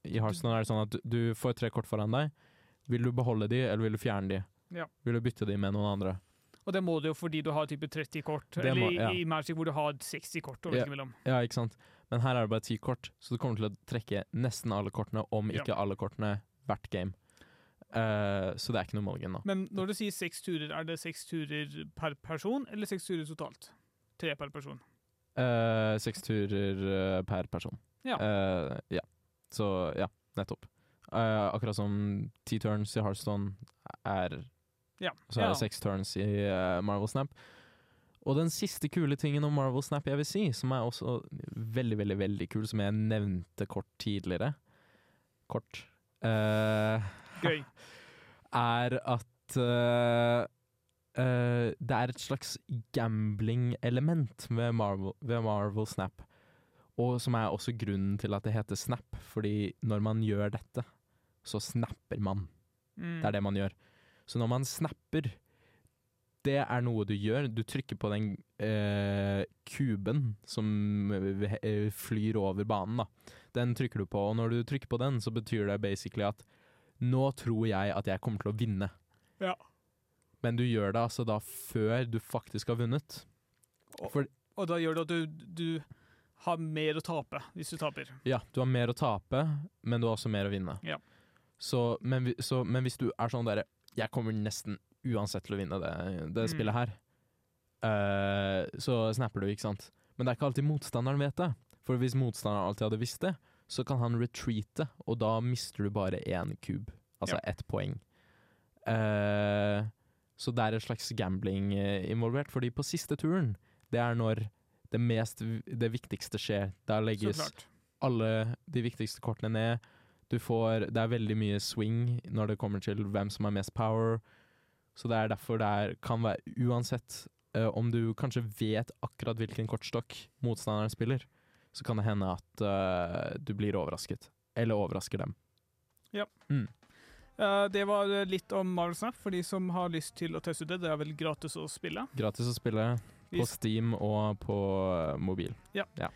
I Hearthstone er det sånn at du, du får tre kort foran deg. Vil du beholde de, eller vil du fjerne de? Ja. Vil du bytte de med noen andre? Og det må du jo fordi du har type 30 kort, Det eller må- i- ja. i Magic hvor du har 60 kort og Ja. Ja, ikke sant? Men her er det bare ti kort, så du kommer til å trekke nesten alle kortene, om Ja. ikke alle kortene, hvert game. Uh, så det er ikke noe mulligan, da. Men når du sier seks turer, er det seks turer per person, eller seks turer totalt? Tre per person. Uh, Seks turer eh, per person. Ja. Uh, ja. Så ja, nettopp. Eh, akkurat som ti turns i Hearthstone er Ja. Så er det seks turns i uh, Marvel Snap. Og den siste kule tingen om Marvel Snap jeg vil si, som er også veldig, veldig veldig kul, som jeg nevnte kort tidligere Kort. Uh, Gøy. er at uh, det er et slags gambling-element ved ved Marvel Snap. Og som er også grunnen til at det heter Snap, fordi når man gjør dette, så snapper man. Mm. Det er det man gjør. Så når man snapper, det er noe du gjør. Du trykker på den eh, kuben som eh, flyr over banen, da. Den trykker du på, og når du trykker på den, så betyr det basically at nå tror jeg at jeg kommer til å vinne. Ja. Men du gjør det altså da før du faktisk har vunnet. For Og da gjør det at du, du har mer å tape hvis du taper. ja, du har mer å tape, men du har også mer å vinne. Ja. Så, men, så, men hvis du er sånn derre Jeg kommer nesten uansett til å vinne det, det Mm. spillet her. Uh, så snapper du, ikke sant. Men det er ikke alltid motstanderen vet det. For hvis motstanderen alltid hadde visst det, så kan han retreate, og da mister du bare én kube. Altså ett poeng. Uh, så det er et slags gambling eh, involvert, fordi på siste turen, det er når det mest Det viktigste skjer. Der legges alle de viktigste kortene ned. Du får Det er veldig mye swing når det kommer til hvem som har mest power. Så det er derfor det er, kan være Uansett uh, om du kanskje vet akkurat hvilken kortstokk motstanderen spiller, så kan det hende at uh, du blir overrasket. Eller overrasker dem. Eh, det var litt om Marvel Snap for de som har lyst til å teste ut det. Det er vel gratis å spille. Gratis å spille på Steam og på mobil. Ja. ja.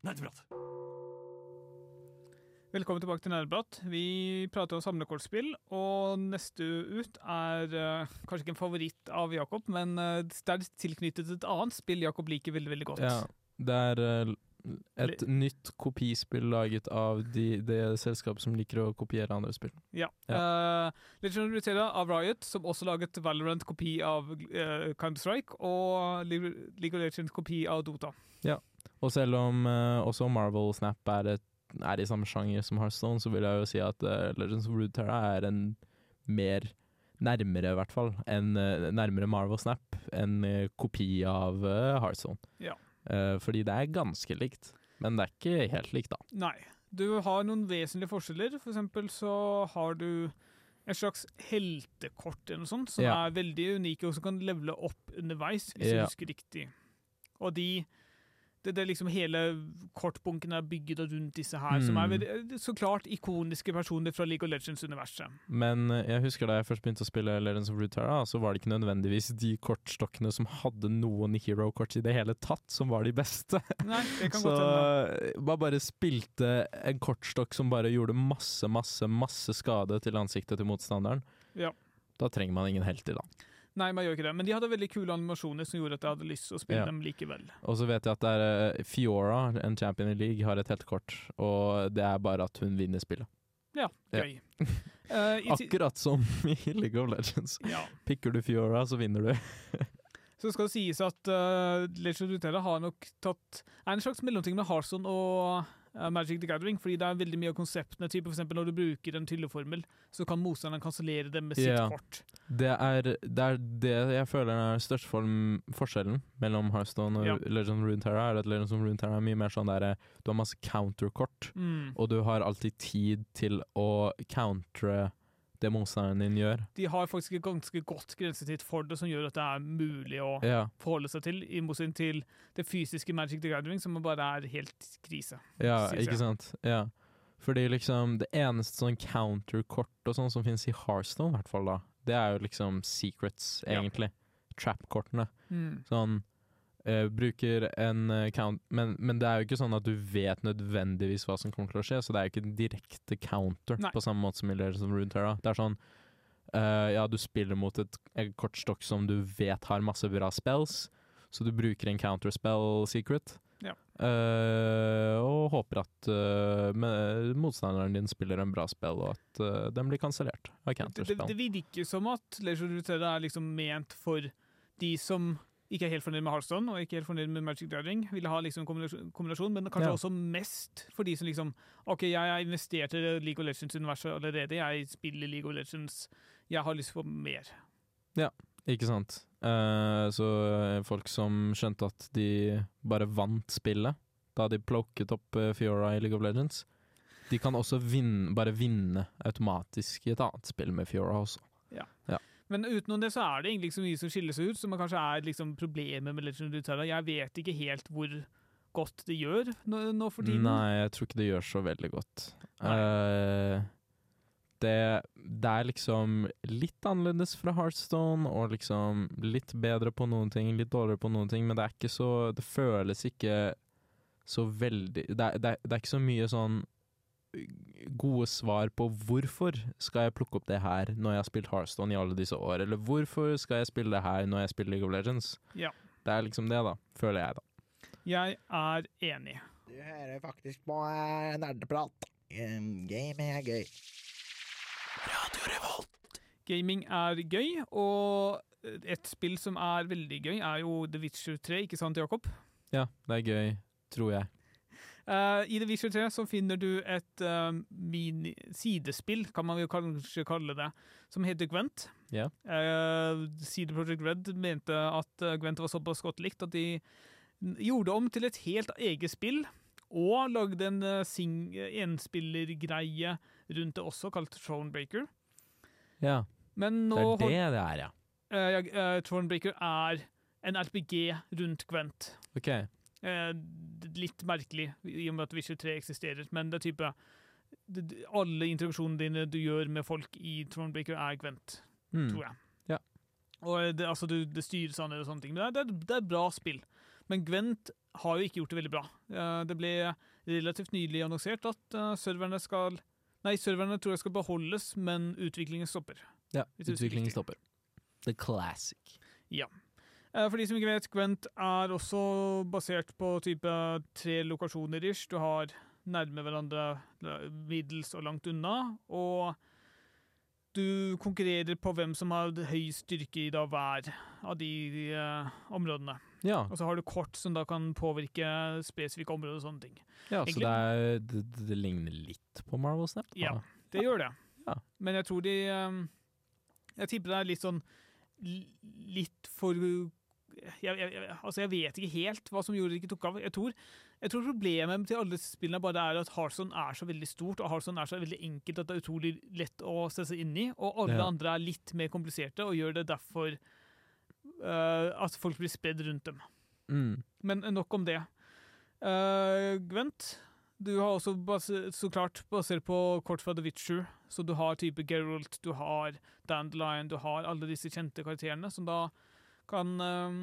Nerdeprat. Velkommen tilbake til Nerdeprat. Vi prater om samlekortspill, og neste ut er uh, kanskje ikke en favoritt av Jakob, men uh, det er tilknyttet et annet spill Jakob liker veldig veldig godt. Ja, det er eh, et nytt kopispill laget av de, det selskapet som liker å kopiere andre spill. Ja. Eh, Legend of Runeterra av Riot, som også laget Valorant-kopi av uh, Counter-Strike, og League of Legends-kopi av Dota. Ja. Og selv om uh, også Marvel Snap er, et, er i samme sjanger som Hearthstone, så vil jeg jo si at uh, Legends of Runeterra er en mer nærmere, i hvert fall, en nærmere Marvel Snap enn kopi av uh, Hearthstone. Ja. Eh, fordi det er ganske likt, men det er ikke helt likt, da. Nei. Du har noen vesentlige forskjeller. For eksempel så har du et slags heltekort eller noe sånt, som Ja. er veldig unike, og som kan levele opp underveis, hvis Ja. jeg husker riktig. Og de det, det liksom Hele kortbunken er bygget rundt disse her, som er Mm. så klart ikoniske personer fra League of Legends-universet. Men eh, jeg husker da jeg først begynte å spille Legends of Runeterra, så var det ikke nødvendigvis de kortstokkene som hadde noen hero-kort i det hele tatt, som var de beste. Nei, det kan Så godt eh, man bare spilte en kortstokk som bare gjorde masse, masse, masse skade til ansiktet til motstanderen. Ja. Da trenger man ingen helter, da. Nei, man gjør ikke det. Men de hadde veldig kule animasjoner som gjorde at jeg hadde lyst til å spille Ja. dem likevel. Og så vet jeg at det er eh, Fiora, en champion i league, har et heltekort, og det er bare at hun vinner spillet. Ja, Ja. gøy. Eh, i ti- Akkurat som i League of Legends. ja. Pikker du Fiora, så vinner du. Så skal det sies at uh, Legend of Runeterra har nok tatt er en slags mellomting med Hearthstone og eh, Magic the Gathering, fordi det er veldig mye av konseptene. Type for eksempel når du bruker en trylleformel, så kan motstanderen kansellere det med sitt yeah. kort. Det er, det er det jeg føler er største form- forskjellen mellom Hearthstone og Ja. Legend of Runeterra. Er at Legend of Runeterra er mye mer sånn der Du har masse counterkort, Mm. og du har alltid tid til å countre det monsteren din gjør. De har faktisk et ganske godt grensetid for det, som gjør at det er mulig å Ja, forholde seg til, i motsetning til det fysiske Magic the Gathering, som bare er helt krise. ja ikke jeg. sant? Ja. Fordi liksom det eneste sånn counterkort og sånn som finnes i Hearthstone, i hvert fall da, det er jo liksom secrets, Ja. egentlig. Trap-kortene. Mm. Sånn eh, bruker en eh, count men, men det er jo ikke sånn at du vet nødvendigvis hva som kommer til å skje, så det er jo ikke en direkte counter Nei. på samme måte som i Legends of Runeterra. Det er sånn uh, Ja, du spiller mot et, et kortstokk som du vet har masse bra spells, så du bruker en counterspell secret. Ja. Uh, og håper at uh, med, motstanderen din spiller en bra spill, og at uh, den blir kansellert av Det, det, det virker som at of Runeterra er liksom ment for de som ikke er helt fornøyd med Hearthstone og ikke helt fornøyd med Magic the Gathering. Ville ha liksom kombinasjon, men kanskje Ja. også mest for de som liksom OK, jeg har investert i League of Legends-universet allerede. Jeg spiller League of Legends. Jeg har lyst på mer. Ja, Ikke sant. Eh, så eh, folk som skjønte at de bare vant spillet da de plukket opp eh, Fiora i League of Legends, de kan også vinne, bare vinne automatisk i et annet spill med Fiora også. Men utenom det så er det egentlig ikke så mye som skiller seg ut, som kanskje er liksom problemet med Legend of Runeterra. Jeg vet ikke helt hvor godt det gjør nå, nå for tiden. Nei, jeg tror ikke det gjør så veldig godt. Eh, det, det er liksom litt annerledes fra Heartstone, og liksom litt bedre på noen ting, litt dårligere på noen ting, men det er ikke så Det føles ikke så veldig Det er, det er, det er ikke så mye sånn gode svar på hvorfor skal jeg plukke opp det her når jeg har spilt Heartstone i alle disse år, eller hvorfor skal jeg spille det her når jeg spiller League of Legends. Ja. Det er liksom det, da. Føler jeg, da. Jeg er enig. Du hører faktisk på eh, nerdeprat. Gaming er gøy. Gaming er gøy, og et spill som er veldig gøy, er jo The Witcher 3, ikke sant, Jakob? Ja, det er gøy, tror jeg. Eh, I The Witcher 3 så finner du et uh, mini sidespill, kan man jo kanskje kalle det, som heter Gwent. Yeah. Uh, CD Project Red mente at eh, Gwent var såpass godt likt at de gjorde om til et helt eget spill, og lagde en uh, enspillergreie rundt det også, kalt Thronebreaker. Ja, Men nå det er det det er, ja. Uh, Thronebreaker er en RPG rundt Gwent. Ok. Eh, litt merkelig, i og med at Witcher 3 eksisterer, men det er type Alle interaksjonene dine du gjør med folk i Thronebreaker, er Gwent, Mm. tror jeg. Ja. Og det, altså, du, det styres an og sånne ting. Men det er, det er bra spill. Men Gwent har jo ikke gjort det veldig bra. Eh, det ble relativt nylig annonsert at eh, serverne skal Nei, serverne tror jeg skal beholdes, men utviklingen stopper. Ja, utviklingen stopper. The classic. Eh, For de som ikke vet, Gwent er også basert på type tre lokasjoner ish. Du har nærme hverandre, middels og langt unna, og du konkurrerer på hvem som har høy styrke i da hver av de eh, områdene. Ja, Og så har du kort som da kan påvirke spesifikke områder og sånne ting. ja så det, er, det, det, ligner litt på Marvel Snap? Ja. Det gjør det. Ja. Men jeg tror de um, Jeg tipper det er litt sånn Litt for jeg, jeg, altså jeg vet ikke helt hva som gjorde det ikke tok av. Jeg tror, jeg tror problemet til alle spillene bare er at Harson er så veldig stort, og Harson er så veldig enkelt at det er utrolig lett å sette seg inn i, og alle Ja. andre er litt mer kompliserte og gjør det derfor uh, at folk blir spredd rundt dem. Mm. Men nok om det. Uh, Gwent, du har også base, så klart basert på kort fra The Witcher, så du har type Geralt, du har Dandelion, du har alle disse kjente karakterene som da kan eh,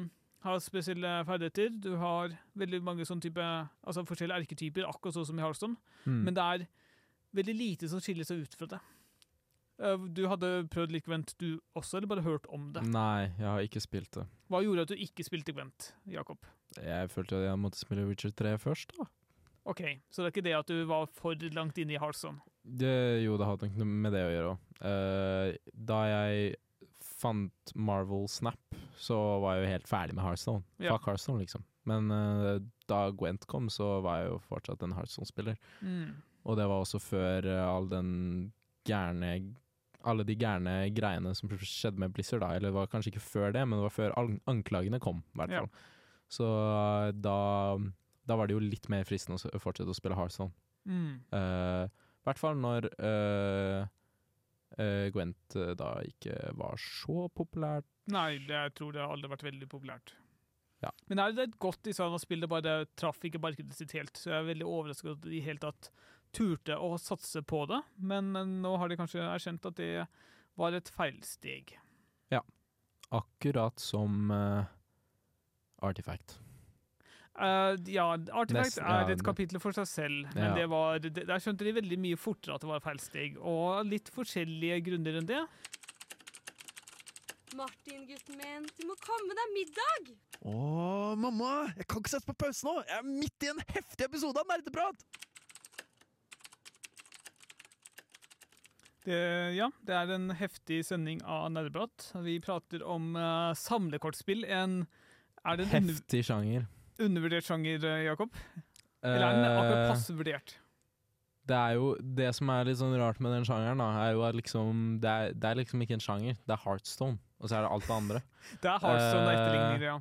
ha spesielle ferdigheter. Du har veldig mange sånne type, altså forskjellige erketyper, akkurat sånn som i Hearthstone, Mm. men det er veldig lite som skiller seg ut fra det. Eh, Du hadde prøvd litt Gwent du også, eller bare hørt om det? Nei, jeg har ikke spilt det. Hva gjorde at du ikke spilte Gwent, Jakob? Jeg følte at jeg måtte spille Witcher 3 først, da. Ok, så det er ikke det at du var for langt inne i Hearthstone? Jo, det har nok noe med det å gjøre òg. da jeg fant Marvel Snap, så var jeg jo helt ferdig med Hearthstone. Ja. Fuck Hearthstone, liksom. Men uh, da Gwent kom, så var jeg jo fortsatt en Hearthstone-spiller. Mm. Og det var også før uh, all den gærne Alle de gærne greiene som skjedde med Blizzard, da. Eller det var kanskje ikke før det, men det var før anklagene kom, i hvert Ja. fall. Så eh, da, da var det jo litt mer fristende å fortsette å spille Hearthstone. Mm. I hvert fall når Gwent eh, da ikke var så populært. Nei, det, jeg tror det har aldri vært veldig populært. Ja. Men er det et godt design av spill, det bare traff ikke markedet sitt helt. Så jeg er veldig overrasket at de i hele tatt turte å satse på det. Men eh, nå har de kanskje erkjent at det var et feilsteg. Akkurat som uh, Artifact. Eh, ja, Artifact Nesten, er ja, et kapittel for seg selv, men Ja. det var, det, der skjønte de veldig mye fortere at det var feil steg. Og litt forskjellige grunner enn det. Martin, gutten min, du må komme deg middag! Å, mamma! Jeg kan ikke sette på pause nå! Jeg er midt i en heftig episode av Nerdeprat! Det, ja, det er en heftig sending av Nerdeprat. Vi prater om uh, samlekortspill. En Er det en Heftig sjanger. Undervurdert sjanger, eh, Jakob? Eller er den akkurat Eh, passe vurdert? Det er jo Det som er litt sånn rart med den sjangeren, da, er jo at liksom det er, det er liksom ikke en sjanger. Det er Heartstone, og så er det alt det andre. Det er Heartstone uh, det etterligninger, ja.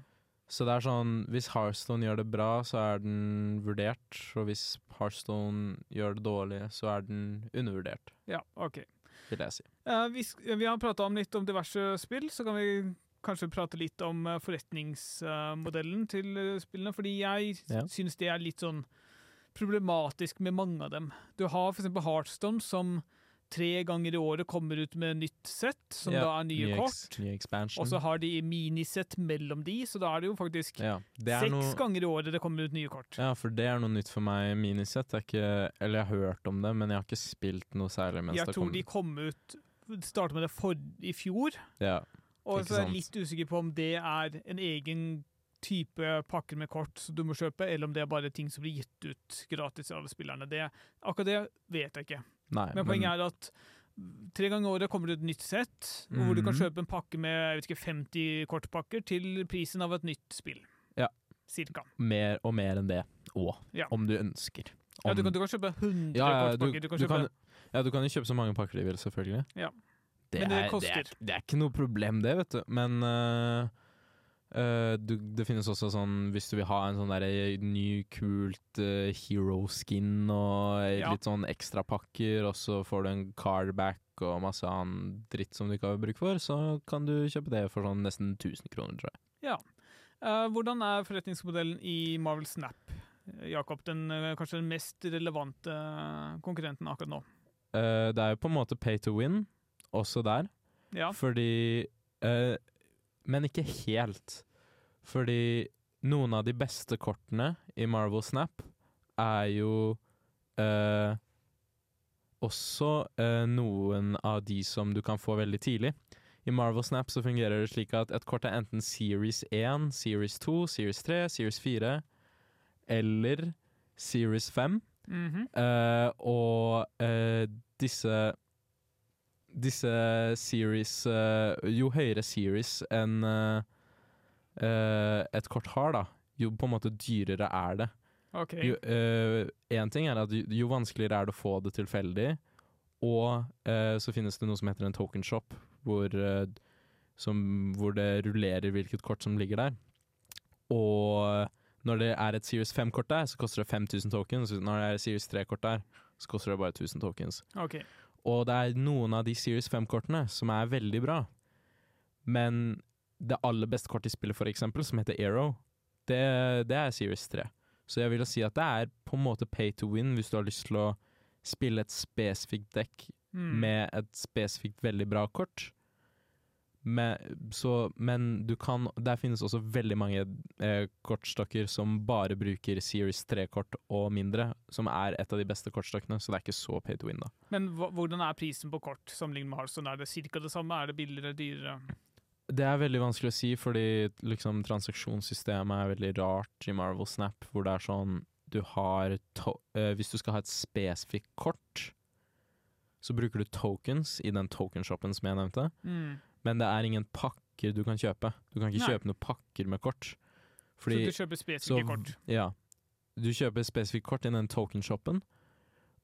Så det er sånn Hvis Heartstone gjør det bra, så er den vurdert. Og hvis Heartstone gjør det dårlig, så er den undervurdert, Ja, ok. vil jeg si. Uh, vi, vi har prata om litt om diverse spill, så kan vi kanskje prate litt om eh, forretningsmodellen til eh, spillene. Fordi jeg Ja. syns det er litt sånn problematisk med mange av dem. Du har f.eks. Heartstone, som tre ganger i året kommer ut med nytt sett, som Ja, da er nye nye kort. Ny expansion. Og så har de minisett mellom de, så da er det jo faktisk ja, det seks noe, ganger i året det kommer ut nye kort. Ja, for det er noe nytt for meg. Minisett er ikke Eller jeg har hørt om det, men jeg har ikke spilt noe særlig mens Jeg det tror de kom ut Startet med det for, i fjor, Ja, og så er jeg litt usikker på om det er en egen type pakker med kort som du må kjøpe, eller om det er bare ting som blir gitt ut gratis av spillerne. Det, akkurat det vet jeg ikke. nei, Men poenget er at tre ganger i året kommer det et nytt sett, hvor du kan Mhm. kjøpe en pakke med jeg vet ikke, 50 kortpakker til prisen av et nytt spill. Ja. Cirka. mer og mer enn det òg, Ja. om du ønsker. Ja, du, kan, du kan kjøpe 100 Ja, ja, du, kortpakker. Du kan du kjøpe kan, ja, du kan jo kjøpe så mange pakker du vil, selvfølgelig. Ja. Det, Men det er, det, er, det er ikke noe problem, det, vet du. Men uh, Uh, du, det finnes også sånn Hvis du vil ha en sånn derre ny, kult uh, hero skin og Ja. litt sånn ekstra pakker, og så får du en cardback og masse annen dritt som du ikke har bruk for, så kan du kjøpe det for sånn nesten 1000 kroner, tror jeg. Eh, hvordan er forretningsmodellen i Marvel Snap? Eh, Jakob, den, eh, kanskje den mest relevante eh, konkurrenten akkurat nå. Eh, det er jo på en måte pay to win, også der. Ja. Fordi eh, Men ikke helt. Fordi noen av de beste kortene i Marvel Snap er jo eh, også eh, noen av de som du kan få veldig tidlig. I Marvel Snap så fungerer det slik at et kort er enten Series 1, Series 2, Series 3, Series 4 eller Series 5. Mhm. Eh, og eh, disse Disse series eh, Jo høyere series enn eh, eh, et kort har, da, jo på en måte dyrere er det. OK. Jo, Én ting er at jo, jo vanskeligere er det å få det tilfeldig, og så finnes det noe som heter en token shop, hvor, som, hvor det rullerer hvilket kort som ligger der. Og når det er et Series 5-kort der, så koster det 5000 tokens. Når det er et Series 3-kort der, så koster det bare 1000 tokens. Ok. Og det er noen av de Series 5-kortene som er veldig bra. Men det aller beste kortet i spillet, for eksempel, som heter Aero, det, det er Series 3. Så jeg vil si at det er på en måte pay to win hvis du har lyst til å spille et spesifikt dekk Mm. med et spesifikt veldig bra kort. Men, så, men du kan Der finnes også veldig mange eh, kortstokker som bare bruker Series 3-kort og mindre, som er et av de beste kortstokkene, så det er ikke så pay to win, da. Men hvordan er prisen på kort sammenlignet med Hearthstone? Er det ca. det samme? Er det billigere, dyrere? Det er veldig vanskelig å si, fordi liksom, transaksjonssystemet er veldig rart i Marvel Snap, hvor det er sånn du har to uh, Hvis du skal ha et spesifikt kort, så bruker du tokens i den tokenshoppen som jeg nevnte, Mm. Men det er ingen pakker du kan kjøpe. Du kan ikke Nei. kjøpe noen pakker med kort. Så du kjøper spesifikke kort? Ja. Du kjøper spesifikke kort i den tokenshoppen,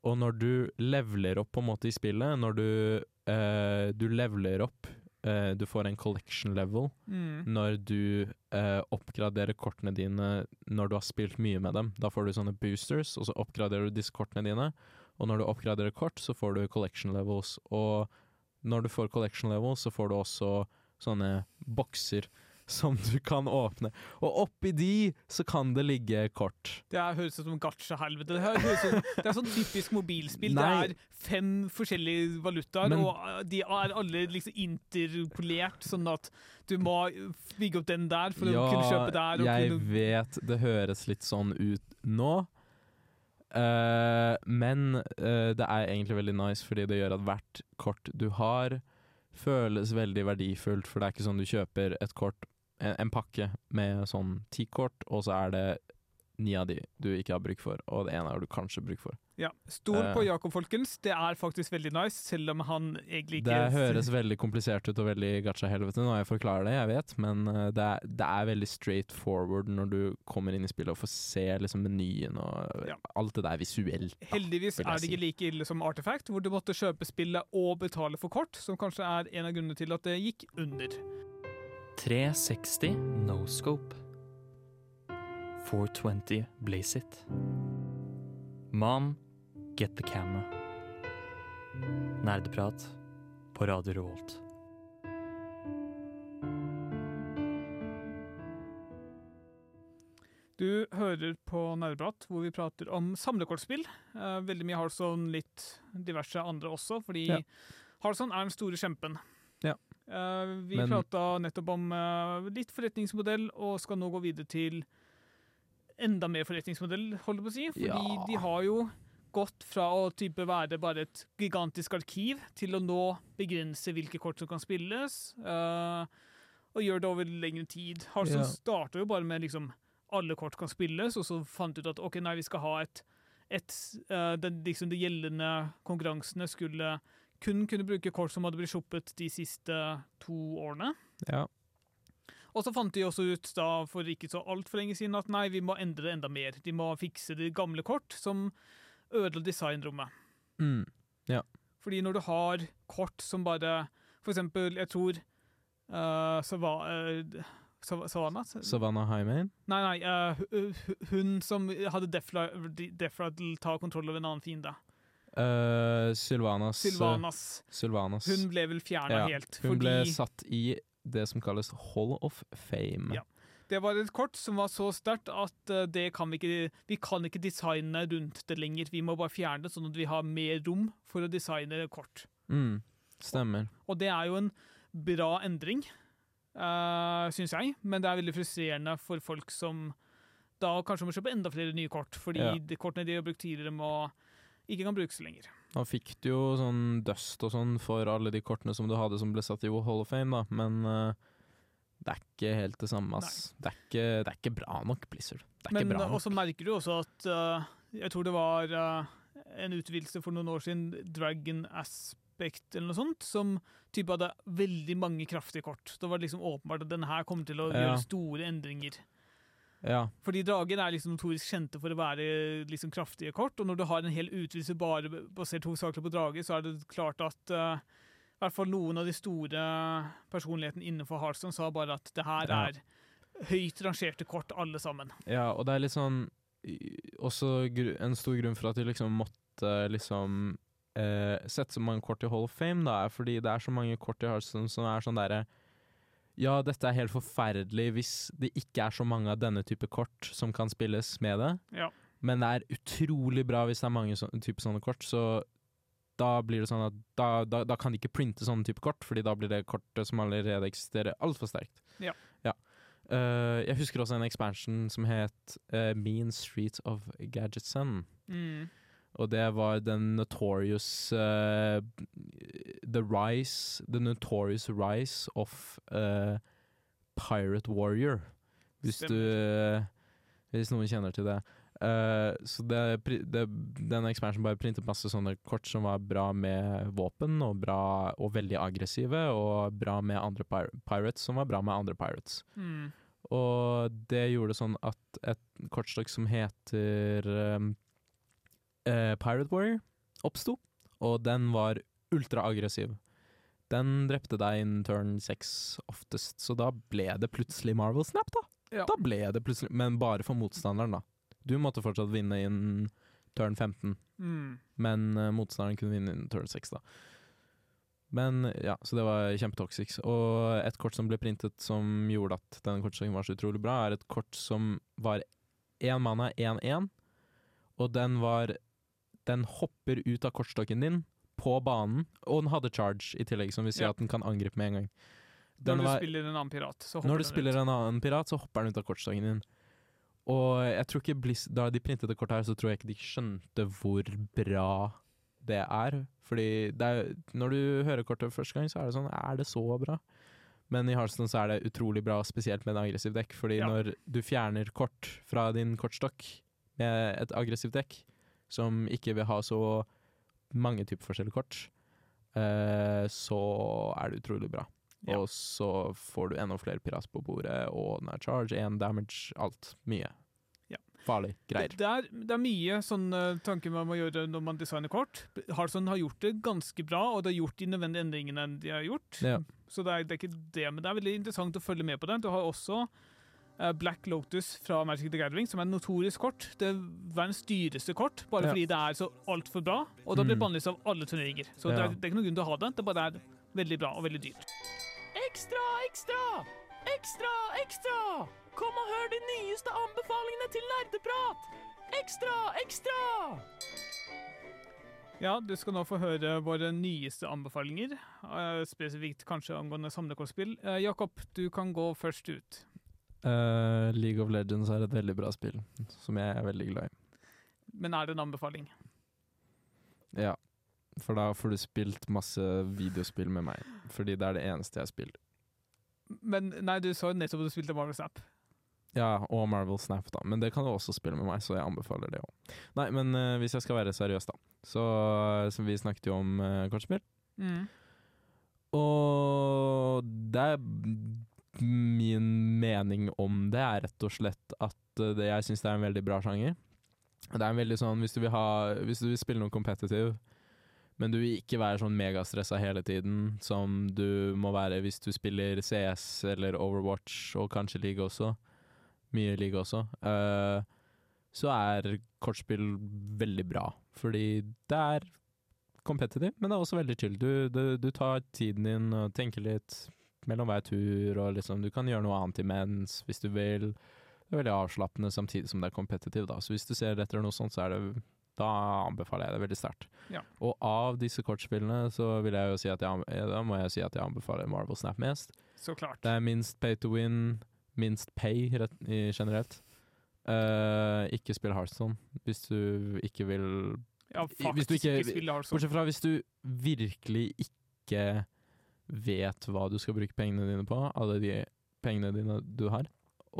og når du leveler opp på en måte i spillet, når du, eh, du leveler opp eh, Du får en collection level Mm. når du eh, oppgraderer kortene dine når du har spilt mye med dem. Da får du sånne boosters, og så oppgraderer du disse kortene dine. Og når du oppgraderer kort, så får du collection levels. Og når du får collection level, så får du også sånne bokser som du kan åpne. Og oppi de så kan det ligge kort. Det er, høres ut som gacha-helvete. Det, det er sånn typisk mobilspill. Nei. Det er fem forskjellige valutaer, Men- og uh, de er alle liksom interpolert, sånn at du må bygge opp den der for å kunne kjøpe der. ja, jeg kunne, vet det høres litt sånn ut nå. Eh, men uh, det er egentlig veldig nice, fordi det gjør at hvert kort du har, føles veldig verdifullt. For det er ikke sånn du kjøper et kort, en, en pakke med sånn ti kort, og så er det ni av de du ikke har bruk for, og det ene har du kanskje bruk for. Ja. Stol på Eh. Jakob, folkens. Det er faktisk veldig nice, selv om han egentlig ikke Det høres veldig komplisert ut og veldig gacha-helvete når jeg forklarer det, jeg vet, men eh, det er, det er veldig straight forward når du kommer inn i spillet og får se liksom menyen og Ja. alt det der visuelt. da, Heldigvis er det ikke si. like ille som Artifact, hvor du måtte kjøpe spillet og betale for kort, som kanskje er en av grunnene til at det gikk under. 360 no scope. 420 blaze it. Mom, get the camera. Nerdeprat på Radio Revolt. Du hører på Nerdeprat, hvor vi prater om samlekortspill. Eh, veldig mye Hearthstone, litt diverse andre også, fordi Ja. Hearthstone er den store kjempen. Ja. Eh, vi Men- prata nettopp om eh, litt forretningsmodell, og skal nå gå videre til enda mer forretningsmodell, holder jeg på å si. Fordi Ja. de har jo gått fra å type være bare et gigantisk arkiv til å nå begrense hvilke kort som kan spilles, uh, og gjøre det over lengre tid. Hearthstone yeah. starta jo bare med liksom alle kort kan spilles, og så fant ut at ok, nei, vi skal ha et, et uh, den, liksom De gjeldende konkurransene skulle kun kunne bruke kort som hadde blitt sluppet de siste to årene. Ja. Og så fant de også ut da for ikke så altfor lenge siden at nei, vi må endre det enda mer. De må fikse de gamle kort som ødela designrommet. Mm. Fordi når du har kort som bare For eksempel, jeg tror uh, Sava, uh, Sav- Savannah? Savannah Highmain? Nei, nei, Uh, hu- hu- hun som hadde Defradel ta kontroll over en annen fiende. Uh, Sylvanas. Sylvanas. Sylvanas. Hun ble vel fjerna Ja, helt. Hun ble satt i det som kalles Hall of Fame. Ja. Det var et kort som var så sterkt at eh, det kan vi ikke Vi kan ikke designe rundt det lenger. Vi må bare fjerne det, sånn at vi har mer rom for å designe kort. Mm. Stemmer. Og det er jo en bra endring, uh, syns jeg, men det er veldig frustrerende for folk som da kanskje må kjøpe enda flere nye kort, fordi Ja. de kortene de har brukt tidligere, må ikke kan brukes lenger. Nå fikk du jo sånn dust og sånn for alle de kortene som du hadde som ble satt i Hall of Fame, da, men eh, det er ikke helt det samme, ass. Det er, ikke, det er ikke bra nok, Blizzard. Det er Men ikke bra nok. Og så merker du også at uh, Jeg tror det var uh, en utvidelse for noen år siden, Dragon Aspect eller noe sånt, som type hadde veldig mange kraftige kort. Da var det liksom åpenbart at denne her kommer til å Ja. gjøre store endringer. Ja, Fordi drager er liksom notorisk kjente for å være liksom kraftige kort, og når du har en hel utvidelse bare basert hovedsakelig på drager, så er det klart at uh, i hvert fall noen av de store personlighetene innenfor Hearthstone sa bare at det her er høyt rangerte kort, alle sammen. Ja, og det er litt sånn Også en stor grunn for at de liksom måtte liksom eh, sette så mange kort i Hall of Fame, da, er fordi det er så mange kort i Hearthstone som er sånn derre Ja, dette er helt forferdelig hvis det ikke er så mange av denne type kort som kan spilles med det, Ja. men det er utrolig bra hvis det er mange sånne, type sånne kort, så da blir det sånn at da, da, da kan de ikke printe sånne type kort, fordi da blir det kortet som allerede eksisterer, altfor sterkt. Ja. Eh, jeg husker også en expansion som het uh, Mean Street of Gadgetson. Mm. Og det var den notorious uh, The rise The notorious rise of Pirate Warrior. Hvis du Hvis noen kjenner til det. Eh, så det, det, den expansion bare printet masse sånne kort som var bra med våpen, og, bra, og veldig aggressive, og bra med andre pir pirates, som var bra med andre pirates. Mm. Og det gjorde sånn at et kortstokk som heter um, uh, Pirate Warrior oppsto, og den var ultraaggressiv. Den drepte deg innen turn 6 oftest, så da ble det plutselig Marvel Snap, da. Ja. Da ble det plutselig, Men bare for motstanderen, da. Du måtte fortsatt vinne innen turn 15, Mm. men uh, motstanderen kunne vinne innen turn 6, da. Men ja, så det var kjempetoxic. Og et kort som ble printet som gjorde at denne kortstokken var så utrolig bra, er et kort som var én mana, 1-1, og den var Den hopper ut av kortstokken din på banen, og den hadde charge i tillegg, som vil si Ja. at den kan angripe med en gang. Når du var- spiller en annen pirat, så hopper den ut. når du spiller ut. en annen pirat, så hopper den ut av kortstokken din. Og jeg tror ikke Blizz, Da de printet det kortet her, så tror jeg ikke de skjønte hvor bra det er. Fordi det er, når du hører kortet første gang, så er det sånn Er det så bra? Men i Hearthstone så er det utrolig bra, spesielt med en aggressiv dekk. Fordi Ja. når du fjerner kort fra din kortstokk med et aggressivt dekk, som ikke vil ha så mange typer forskjellige kort, eh, så er det utrolig bra. Ja. Og så får du enda flere piras på bordet, og den er charge, én damage, alt. Mye. Ja. Farlig greier. Det, det, er, det er mye sånne tanker man må gjøre når man designer kort. Harson har gjort det ganske bra, og det har gjort de nødvendige endringene de har gjort. Ja. Så det er, det er ikke det, men det er veldig interessant å følge med på den. Du har også eh, Black Lotus fra Magic the Gathering, som er et notorisk kort. Det er verdens dyreste kort, bare Ja. fordi det er så altfor bra. Og det blir Mm. bannlyst av alle turneringer. Så det, er, det er ikke noen grunn til å ha det. Det bare er veldig bra og veldig dyrt. Ekstra, ekstra! Ekstra! Kom og hør de nyeste anbefalingene til nerdeprat! Ekstra, ekstra! Ja, du skal nå få høre våre nyeste anbefalinger, eh, spesifikt kanskje angående samlekortspill. Eh, Jakob, du kan gå først ut. Uh, League of Legends er et veldig bra spill, som jeg er veldig glad i. Men er det en anbefaling? Ja, for da får du spilt masse videospill med meg. Fordi det er det eneste jeg spiller. Men nei, du sa jo nettopp at du spilte Marvel Snap. Ja, og Marvel Snap, da. Men det kan du også spille med meg, så jeg anbefaler det òg. Nei, men uh, hvis jeg skal være seriøs, da. Så, så vi snakket jo om uh, kortspill. Mm. Og det er min mening om det er rett og slett at eh, det, jeg syns det er en veldig bra sjanger. Det er en veldig sånn, Hvis du vil, ha, hvis du vil spille noe competitive, men du vil ikke være sånn megastressa hele tiden, som du må være hvis du spiller CS eller Overwatch, og kanskje League også, mye League også, Uh, så er kortspill veldig bra. Fordi det er competitive, men det er også veldig chill. Du, du, du tar tiden din og tenker litt mellom hver tur, og liksom, du kan gjøre noe annet imens hvis du vil. Det er veldig avslappende samtidig som det er competitive, da. Så hvis du ser etter noe sånt, så er det da anbefaler jeg det veldig sterkt. Ja. Og av disse kortspillene så vil jeg jo si at jeg, eh, da må jeg si at jeg anbefaler Marvel Snap mest. Så klart. Det er minst pay to win, minst pay rett, i, generelt. Uh, ikke spill Hearthstone hvis du ikke vil Ja, hvis du ikke- ikke spille Heartstone. Bortsett fra hvis du virkelig ikke vet hva du skal bruke pengene dine på, alle de pengene dine du har,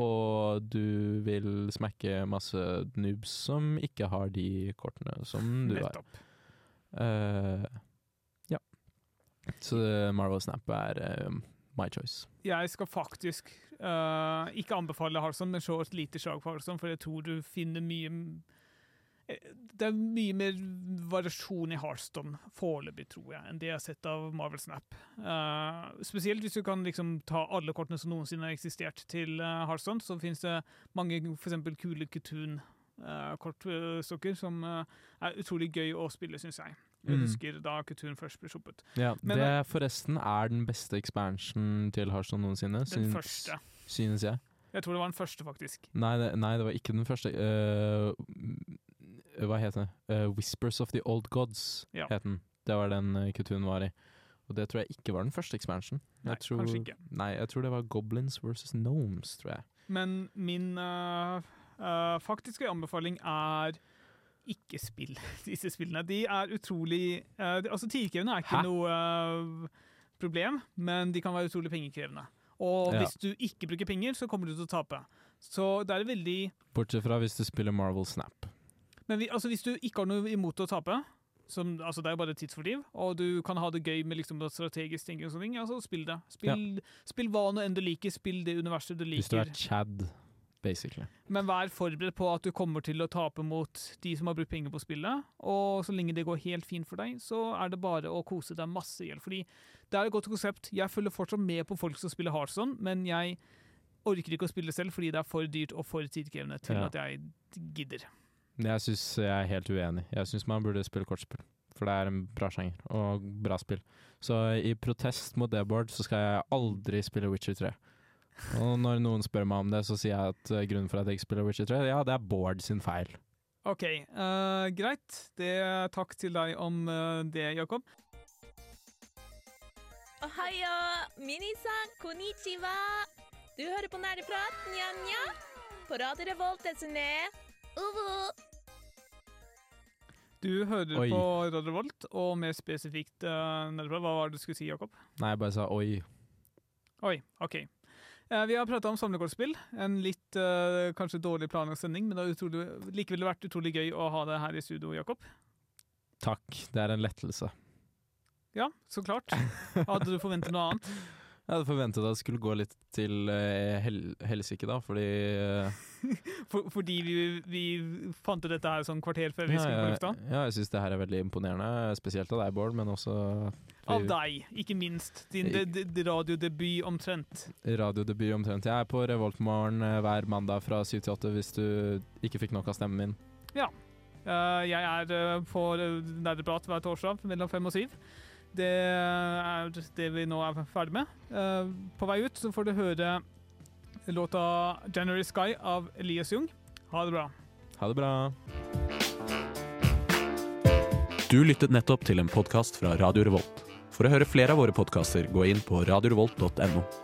og du vil smekke masse noobs som ikke har de kortene som du har. Eh, ja. Så Marvel Snap er uh, my choice. Jeg skal faktisk uh, ikke anbefale Harson, men se et lite slag på Harson, for jeg tror du finner mye det er mye mer variasjon i Hearthstone foreløpig, tror jeg, enn det jeg har sett av Marvel Snap. Uh, spesielt hvis du kan liksom ta alle kortene som noensinne har eksistert til uh, Hearthstone, så finnes det mange eksempel kule Kutun-kortstokker som eh, er utrolig gøy å spille, syns jeg. Jeg Mm. husker da Kutun først ble sluppet. Ja, Men- det forresten er den beste expansion til Hearthstone noensinne, Den første. synes jeg. Jeg tror det var den første, faktisk. Nei det, nei, det var ikke den første. Eh, mm, hva het den? Uh, Whispers of the Old Gods Ja. het den. Det var den uh, Kutun var i. Og det tror jeg ikke var den første expansion. Jeg Nei, tror, kanskje ikke. Nei, jeg tror det var Goblins versus Gnomes, tror jeg. Men min uh, uh, faktiske anbefaling er ikke spill disse spillene. De er utrolig uh, Altså, tidkrevende er ikke Hæ? noe eh, problem, men de kan være utrolig pengekrevende. Og Ja. hvis du ikke bruker penger, så kommer du til å tape. Så det er veldig Bortsett fra hvis du spiller Marvel Snap. Men vi, altså, hvis du ikke har noe imot å tape, som, altså, det er jo bare tidsfordriv, og du kan ha det gøy med liksom, strategisk tenking og sånne ting, altså spill det. Spill, spill hva nå enn du liker, spill det universet du liker. Hvis du er Chad, basically. Men vær forberedt på at du kommer til å tape mot de som har brukt penger på spillet. Og så lenge det går helt fint for deg, så er det bare å kose deg masse i hjel. Fordi det er et godt konsept. Jeg følger fortsatt med på folk som spiller Hardson, men jeg orker ikke å spille selv fordi det er for dyrt og for tidkrevende til Ja. at jeg gidder. Jeg syns jeg er helt uenig. Jeg syns man burde spille kortspill. For det er en bra sjanger og bra spill. Så i protest mot det, Bård, så skal jeg aldri spille Witcher 3. Og når noen spør meg om det, så sier jeg at eh, grunnen for at jeg ikke spiller Witcher 3, ja, det er Bård sin feil. OK, uh, greit. Det, takk til deg om uh, det, Jakob. Ohayo, minisan, konnichiwa. Du hører på Nerdeprat, nja-nja. På Radio Revolt, desene. Du hører Oi. på Radio Volt, og mer spesifikt uh, Hva var det du skulle si, Jakob? Nei, jeg bare sa oi. Oi, OK. Uh, vi har prata om samlekortspill. En litt uh, kanskje dårlig planlagt sending, men det har utrolig, likevel vært utrolig gøy å ha det her i studio, Jakob. Takk, det er en lettelse. Ja, så klart. Hadde du forventet noe annet? Jeg hadde forventet at det skulle gå litt til uh, hel helsike, da, fordi eh, For, fordi vi, vi fant ut dette her sånn kvarter før vi ja, skulle på lufta? ja, jeg syns det her er veldig imponerende. Spesielt av deg, Bård, men også Av deg, ikke minst. Din de, de, de radiodebut omtrent. radiodebut omtrent. Jeg er på Revoltmorgen eh, hver mandag fra 7 til 8 hvis du ikke fikk nok av stemmen min. Ja. Eh, jeg er eh, på eh, Nerdeprat hver torsdag mellom fem og syv. Det er det vi nå er ferdig med. Eh, på vei ut så får du høre låta 'January Sky' av Elias Jung. Ha det bra. Ha det bra. Du lyttet nettopp til en podkast fra Radio Revolt. For å høre flere av våre podkaster, gå inn på radiorevolt.no.